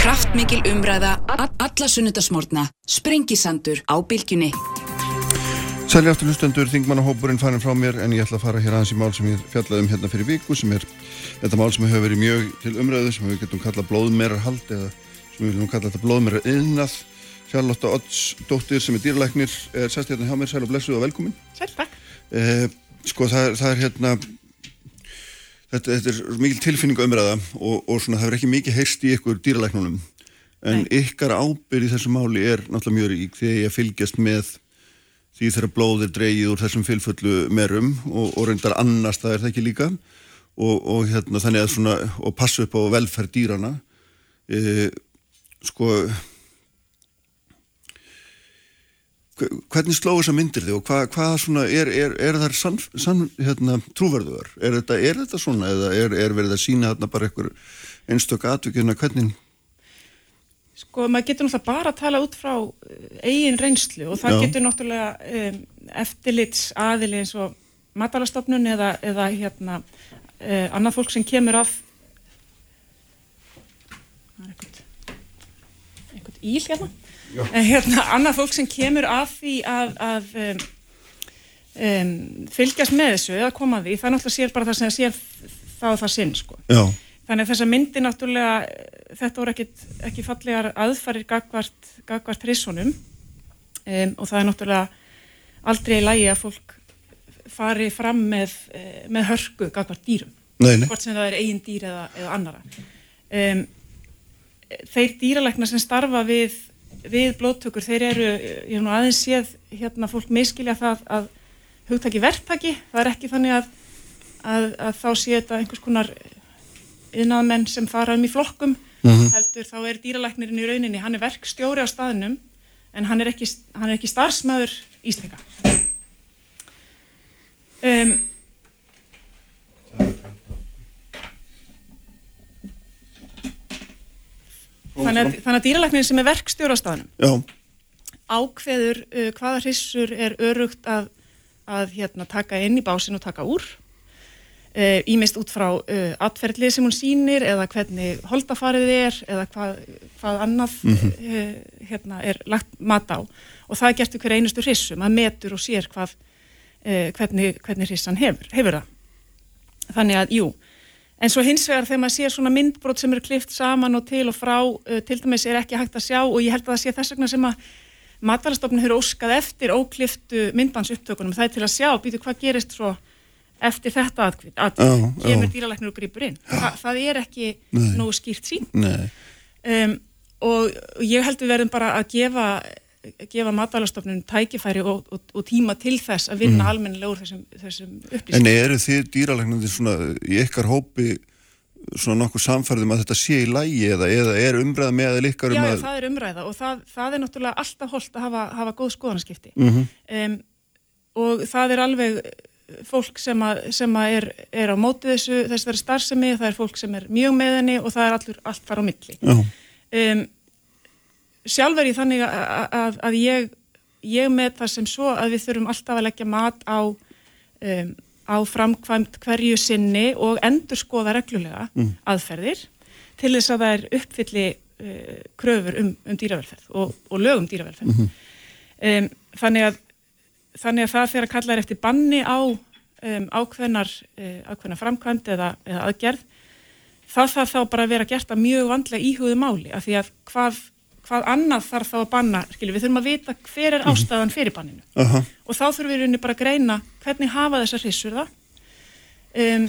Kraftmikil umræða alla sunnudasmórna. Sprengisandur á Bilgunni. Sæli aftur hlustendur, þingmannahópurinn farin frá mér en ég ætla að fara hér aðeins í mál sem ég fjallaði um hérna fyrir viku sem er þetta mál sem hefur verið mjög til umræðu sem við getum kallað blóðmerarhald eða við viljum kalla þetta blóðmera yðnað Charlotte Odds dóttir sem er dýrlæknir er sest hérna hjá mér, sæl og blessuð og velkomin. Sæl, takk. Eh, Sko það, það er hérna þetta, þetta er mikil tilfinning umræða og, og svona það er ekki mikið heyrst í ykkur dýrlæknunum en Nei. ykkar ábyrð í þessu máli er náttúrulega mjög rík þegar ég fylgjast með því þegar blóð er dreyið úr þessum fylföllu merum og, og reyndar annars það er það ekki líka. Og, og hérna þannig að svona og passa upp á velferð dýrana eða eh, sko hvernig slóðu þessa myndir þig og hvað, hvað svona er, er, er þar sann, sann hérna, trúverðuðar? Er þetta, er þetta svona eða er, er verið að sína þarna bara einhver einstök atvikina hvernig? Sko maður getur náttúrulega bara að tala út frá eh, eigin reynslu og það Já. getur náttúrulega um, eftirlits aðili eins og matalastofnun eða, eða hérna uh, annað fólk sem kemur af það er eitthvað íl hérna. En hérna annað fólk sem kemur að því að, að um, um, fylgjast með þessu eða koma því, það náttúrulega sér bara það sem það sér þá það sinn sko. Já. þannig að þessa myndi náttúrulega þetta voru ekki, ekki fallegar aðfarir gagvart, gagvart hrissunum um, og það er náttúrulega aldrei lægi að fólk fari fram með, eh, með hörku gagvart dýrum. Nei, nei. hvort sem það er eigin dýr eða, eða annara um þeir dýralækna sem starfa við við blóttökur, þeir eru, ég hef nú aðeins séð hérna fólk miskilja það að hugtaki verktaki, það er ekki þannig að, að, að þá sé þetta einhvers konar yðnaðmenn sem fara um í flokkum, mm -hmm. heldur þá er dýralæknirinn í rauninni, hann er verkstjóri á staðnum en hann er ekki, hann er ekki starfsmæður ísleika. Um, Þannig að, þannig að dýralæknir sem er verkstjóra á staðnum Já. ákveður uh, hvaða hrissur er örugt að, að hérna, taka inn í básin og taka úr uh, út frá uh, atferðlið sem hún sýnir eða hvernig holdafarið er eða hvað, hvað annað mm -hmm. hérna, er lagt mat á og það er gert hver einustu hrissu maður metur og sér hvað, uh, hvernig, hvernig hrissan hefur, hefur það þannig að, jú En svo hins vegar þegar maður sé svona myndbrot sem eru klift saman og til og frá, uh, til dæmis er ekki hægt að sjá og ég held að það sé þess vegna sem að matvælastofnun hefur óskað eftir ókliftu myndbansuptökunum. Það er til að sjá, býtu hvað gerist svo eftir þetta aðkvít, að kemur dýralæknir og grýpur inn. Þa, það er ekki Nei. nógu skýrt sín. Um, og ég held við verðum bara að gefa, gefa matvælastofnun tækifæri og, og, og tíma til þess að vinna mm. almennilega úr þessum, þessum upplýsingum. En eru þið dýralæknandi svona í ykkar hópi svona nokkuð samfærðum að þetta sé í lægi eða, eða er umræða með eða líkar um Já, að... Já, það er umræða og það, það er náttúrulega alltaf holdt að hafa, hafa góð skoðanaskipti mm -hmm. um, og það er alveg fólk sem, að, sem að er, er á móti þessu, þessari starfsemi það er fólk sem er mjög með henni og það er allur allt fara á milli um, sjálf er ég þannig að, að, að ég, ég með það sem svo að við þurfum alltaf að leggja mat á, um, á framkvæmt hverju sinni og endur skoða reglulega mm. aðferðir til þess að það er uppfylli uh, kröfur um, um dýravelferð og, og lögum dýravelferð. Mm -hmm. um, þannig, að, þannig að það fyrir að kalla er eftir banni á um, ákveðnar, uh, ákveðnar framkvæmt eða, eða aðgerð, það þarf þá bara að vera gert að mjög vandlega íhugðu máli af því að hvað hvað annað þarf þá að banna, skilju, við þurfum að vita hver er mhm. ástæðan fyrir banninu uh -huh. og þá þurfum við rauninni bara að greina hvernig hafa þessar hrissur það um,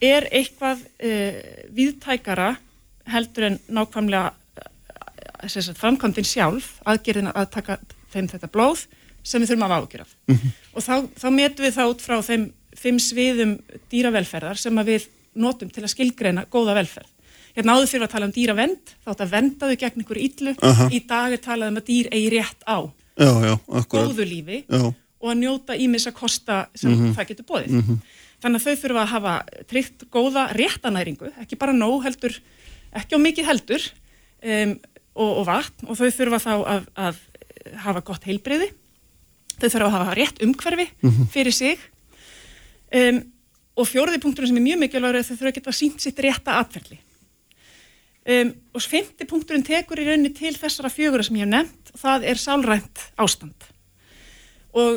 er eitthvað uh, viðtækara heldur en nákvæmlega uh, framkvæmdinn sjálf aðgerðin að taka þeim þetta blóð sem við þurfum að ágjöra uh -huh. og þá, þá metum við það út frá þeim fimm sviðum dýravelferðar sem við notum til að skilgreina góða velferð Hérna áður fyrir að tala um dýravend, þátt að venda þau gegn einhverju yllu. Uh -huh. Í dag er talað um að dýr eigi rétt á já, já, góðu lífi já. og að njóta ímis að kosta sem mhm. -huh. það getur bóðið. Uh -huh. Þannig að þau þurfa að hafa tryggt góða réttanæringu, ekki bara nóg heldur, ekki á mikið heldur um, og, og vatn og þau þurfa þá að, að hafa gott heilbreyði. Þau þurfa að hafa rétt umhverfi Mhm. fyrir sig um, og fjóriði punkturinn sem er mjög mikilvægur er að þau þurfa að geta sínt sitt rétta atverðli. Um, og fymti punkturinn tekur í rauninni til þessara fjögura sem ég hef nefnt og það er sálrænt ástand og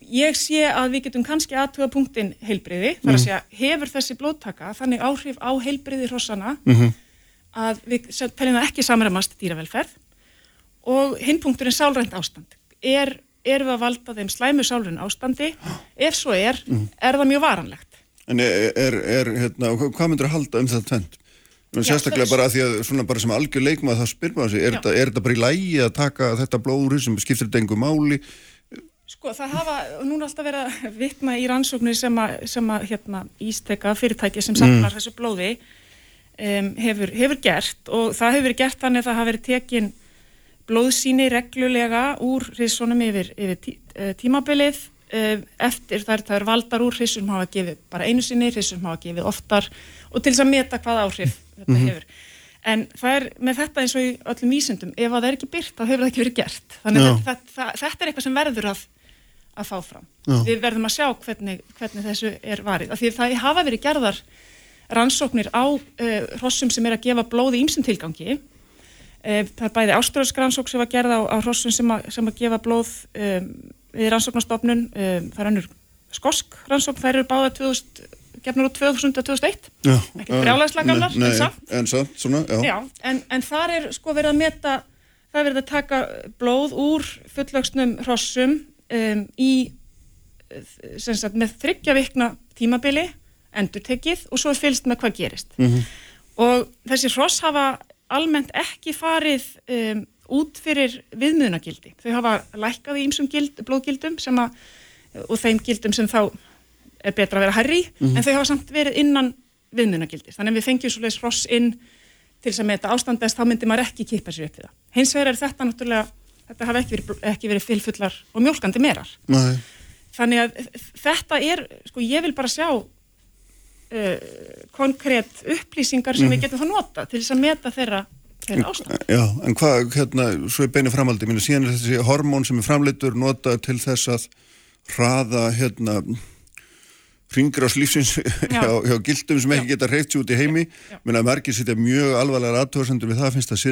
ég sé að við getum kannski aðtuga punktin heilbriði, þar að Mhm. segja hefur þessi blóttaka þannig áhrif á heilbriði hrossana Mhm. að við teljum það ekki samræmast dýravelferð og hinn punkturinn sálrænt ástand er, erum við að valda þeim slæmu sálrænt ástandi ef svo er, Mhm. er það mjög varanlegt En er, er, er hérna, hvað myndur að halda um þetta tvent? Sérstaklega þess- bara að því að svona bara sem algjör leikmað það spyr maður sig, er þetta, bara í lægi að taka þetta blóður sem skiptir þetta engu máli? Sko það hafa, núna alltaf verið að vitna í rannsóknir sem að, sem að hérna, ísteka fyrirtæki sem safnar þessu blóði um, hefur, hefur gert. Og það hefur verið gert þannig að það hafa verið tekin blóðsýni reglulega úr hrissunum yfir, yfir tí, uh, tímabilið uh, eftir þar það er valdar úr hrissunum hafa gefið bara einu sinni, hrissunum hafa gefið oftar og til þess að meta hvað áhrif þetta Mhm. hefur. En það er með þetta eins og í öllum vísindum, ef að það er ekki byrt þá hefur það ekki verið gert. Þannig að þetta, þetta, þetta er eitthvað sem verður að að fá fram. Já. Við verðum að sjá hvernig, hvernig þessu er varið. Af því það hafa verið gerðar rannsóknir á uh, hrossum sem er að gefa blóð í ýmsum tilgangi. Uh, það er bæði áströðsk rannsók sem var gerða á, á hrossum sem, a, sem að gefa blóð um, við rannsóknarstofnun. Um, það er annur skosk rannsókn, þær eru báða 2000, gefnur úr 2000 og 2001. Já. Ekkert brjálæðislega gamlar, en samt. En samt, svona, já. Já, en, en þar er sko verið að meta, það er verið að taka blóð úr fullvöxnum hrossum um, í sagt, með þryggja vikna tímabili, endur tekið og svo er fylst með hvað gerist. Mhm. Og þessi hross hafa almennt ekki farið um, út fyrir viðmiðunagildi. Þau hafa lækkað í ýmsum gild, blóðgildum sem að, og þeim gildum sem þá er betra að vera herri, mm -hmm. en þau hafa samt verið innan viðmiðunagildi. Þannig að við fengjum svolítið hross inn til þess að meta ástandast, þá myndir maður ekki kippa sér upp við það. Hins vegar er þetta náttúrulega, þetta hafa ekki verið, ekki verið fylfullar og mjölkandi merar. Nei. Þannig að þetta er, sko, ég vil bara sjá uh, konkrétt upplýsingar sem mm. við mhm. getum þá nota til þess að meta þeirra þeirra ástand. Já, en hvað, hérna, svo er beinir framaldi, mínu síðan er þessi hormón sem er framleitur nota til þess að hraða, hérna, ringur á slífsins hjá, hjá gildum sem ekki geta reykt sér út í heimi. Menn að margir sitja mjög alvarlega aðtöðarsendur við það finnst það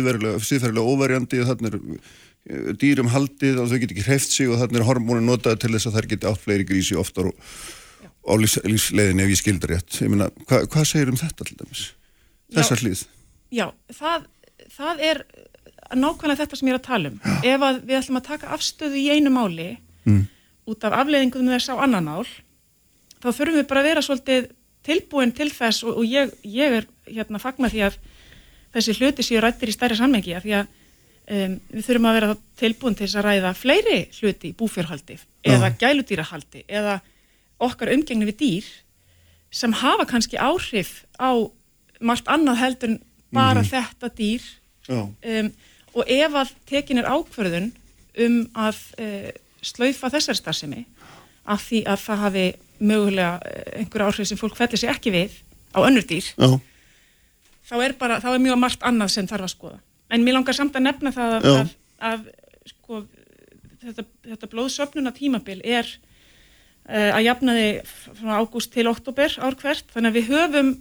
síðferðilega óverjandi og þannig er eh, dýrum haldið og þau get ekki reyft sig og þannig er hormónin notað til þess að þær geti átt fleiri grísi oftar og á lífsleðin ef ég skildar rétt. Ég meina, hva, hvað segir um þetta til dæmis? Þessar hlýð Já, það, það er nákvæmlega þetta sem ég er að tala um. Já. ef við ætlum að taka afstöðu í einu máli mm. út af afleðingum þess á annan mál þá þurfum við bara að vera svolítið tilbúin til þess og, og ég, ég er hérna fagna því að þessi hluti séu rættir í stærri sammengi því að um, við þurfum að vera tilbúin til þess að ræða fleiri hluti í búfjörhaldi eða gæludýrahaldi eða okkar umgengni við dýr sem hafa kannski áhrif á margt annað heldur en bara mm þetta dýr. Um, og ef að tekin er ákverðun um að uh, slaufa þessar starfsemi af því að það hafi mögulega uh, einhver áhrif sem fólk fellir sér ekki við á önnur dýr Já. þá er bara, þá er mjög margt annað sem þarf að skoða. En mér langar samt að nefna það að, að, að sko, þetta, þetta blóðsöfnuna tímabil er Eh, að jafnaði frá ágúst til oktober ár hvert, þannig að við höfum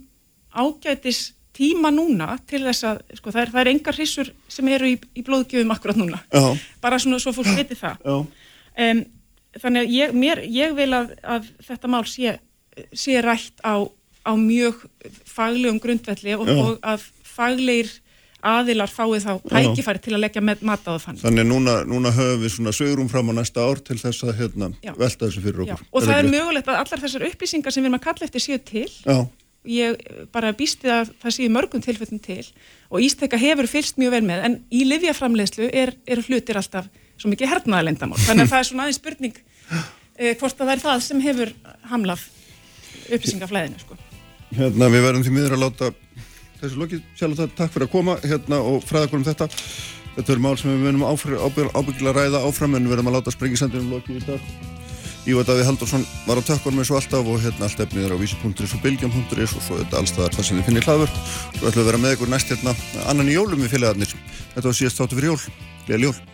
ágætis tíma núna til þess að, sko það er, það er engar hrissur sem eru í, í blóðgjöfum akkurat núna. Já. bara svona svo fólk viti það. Um, þannig að ég, mér, ég vil að, að þetta mál sé, sé rætt á, á mjög faglegum grundvelli og, og að faglegir aðilar fáið þá tækifæri til að leggja mat á það fann. Þannig núna, núna höfum við svona sögurum fram á næsta ár til þess að hérna, velta þessu fyrir okkur. Já. Og er það er mögulegt að allar þessar upplýsingar sem við erum að kalla eftir séu til, Já. ég bara býsti að það séu mörgum tilfellum til og Ísteka hefur fylst mjög vel með en í livjaframlegslu er, er hlutir alltaf svo mikið hernaðalendamál. Þannig að það er svona aðeins spurning eh, hvort að það er það sem hefur hamlað upplýsingaflæðinu. Sko. Hérna við verðum því miður að láta þessu lokið, sjálf það, takk fyrir að koma hérna og fræða okkur um þetta þetta er mál sem við munum ábyggilega að ræða áfram en við verðum að láta sprengisendunum lokið í dag Ívar Davíð Haldursson var á tökkunum eins og alltaf og hérna allt efnið er á vísi.is og bilgjum.is og svo þetta allstaðar það sem þið finnir hlaður og ætlum við að vera með ykkur næst hérna annan í jólum við félagarnir þetta var síðast þáttu fyrir jól, gleðileg jól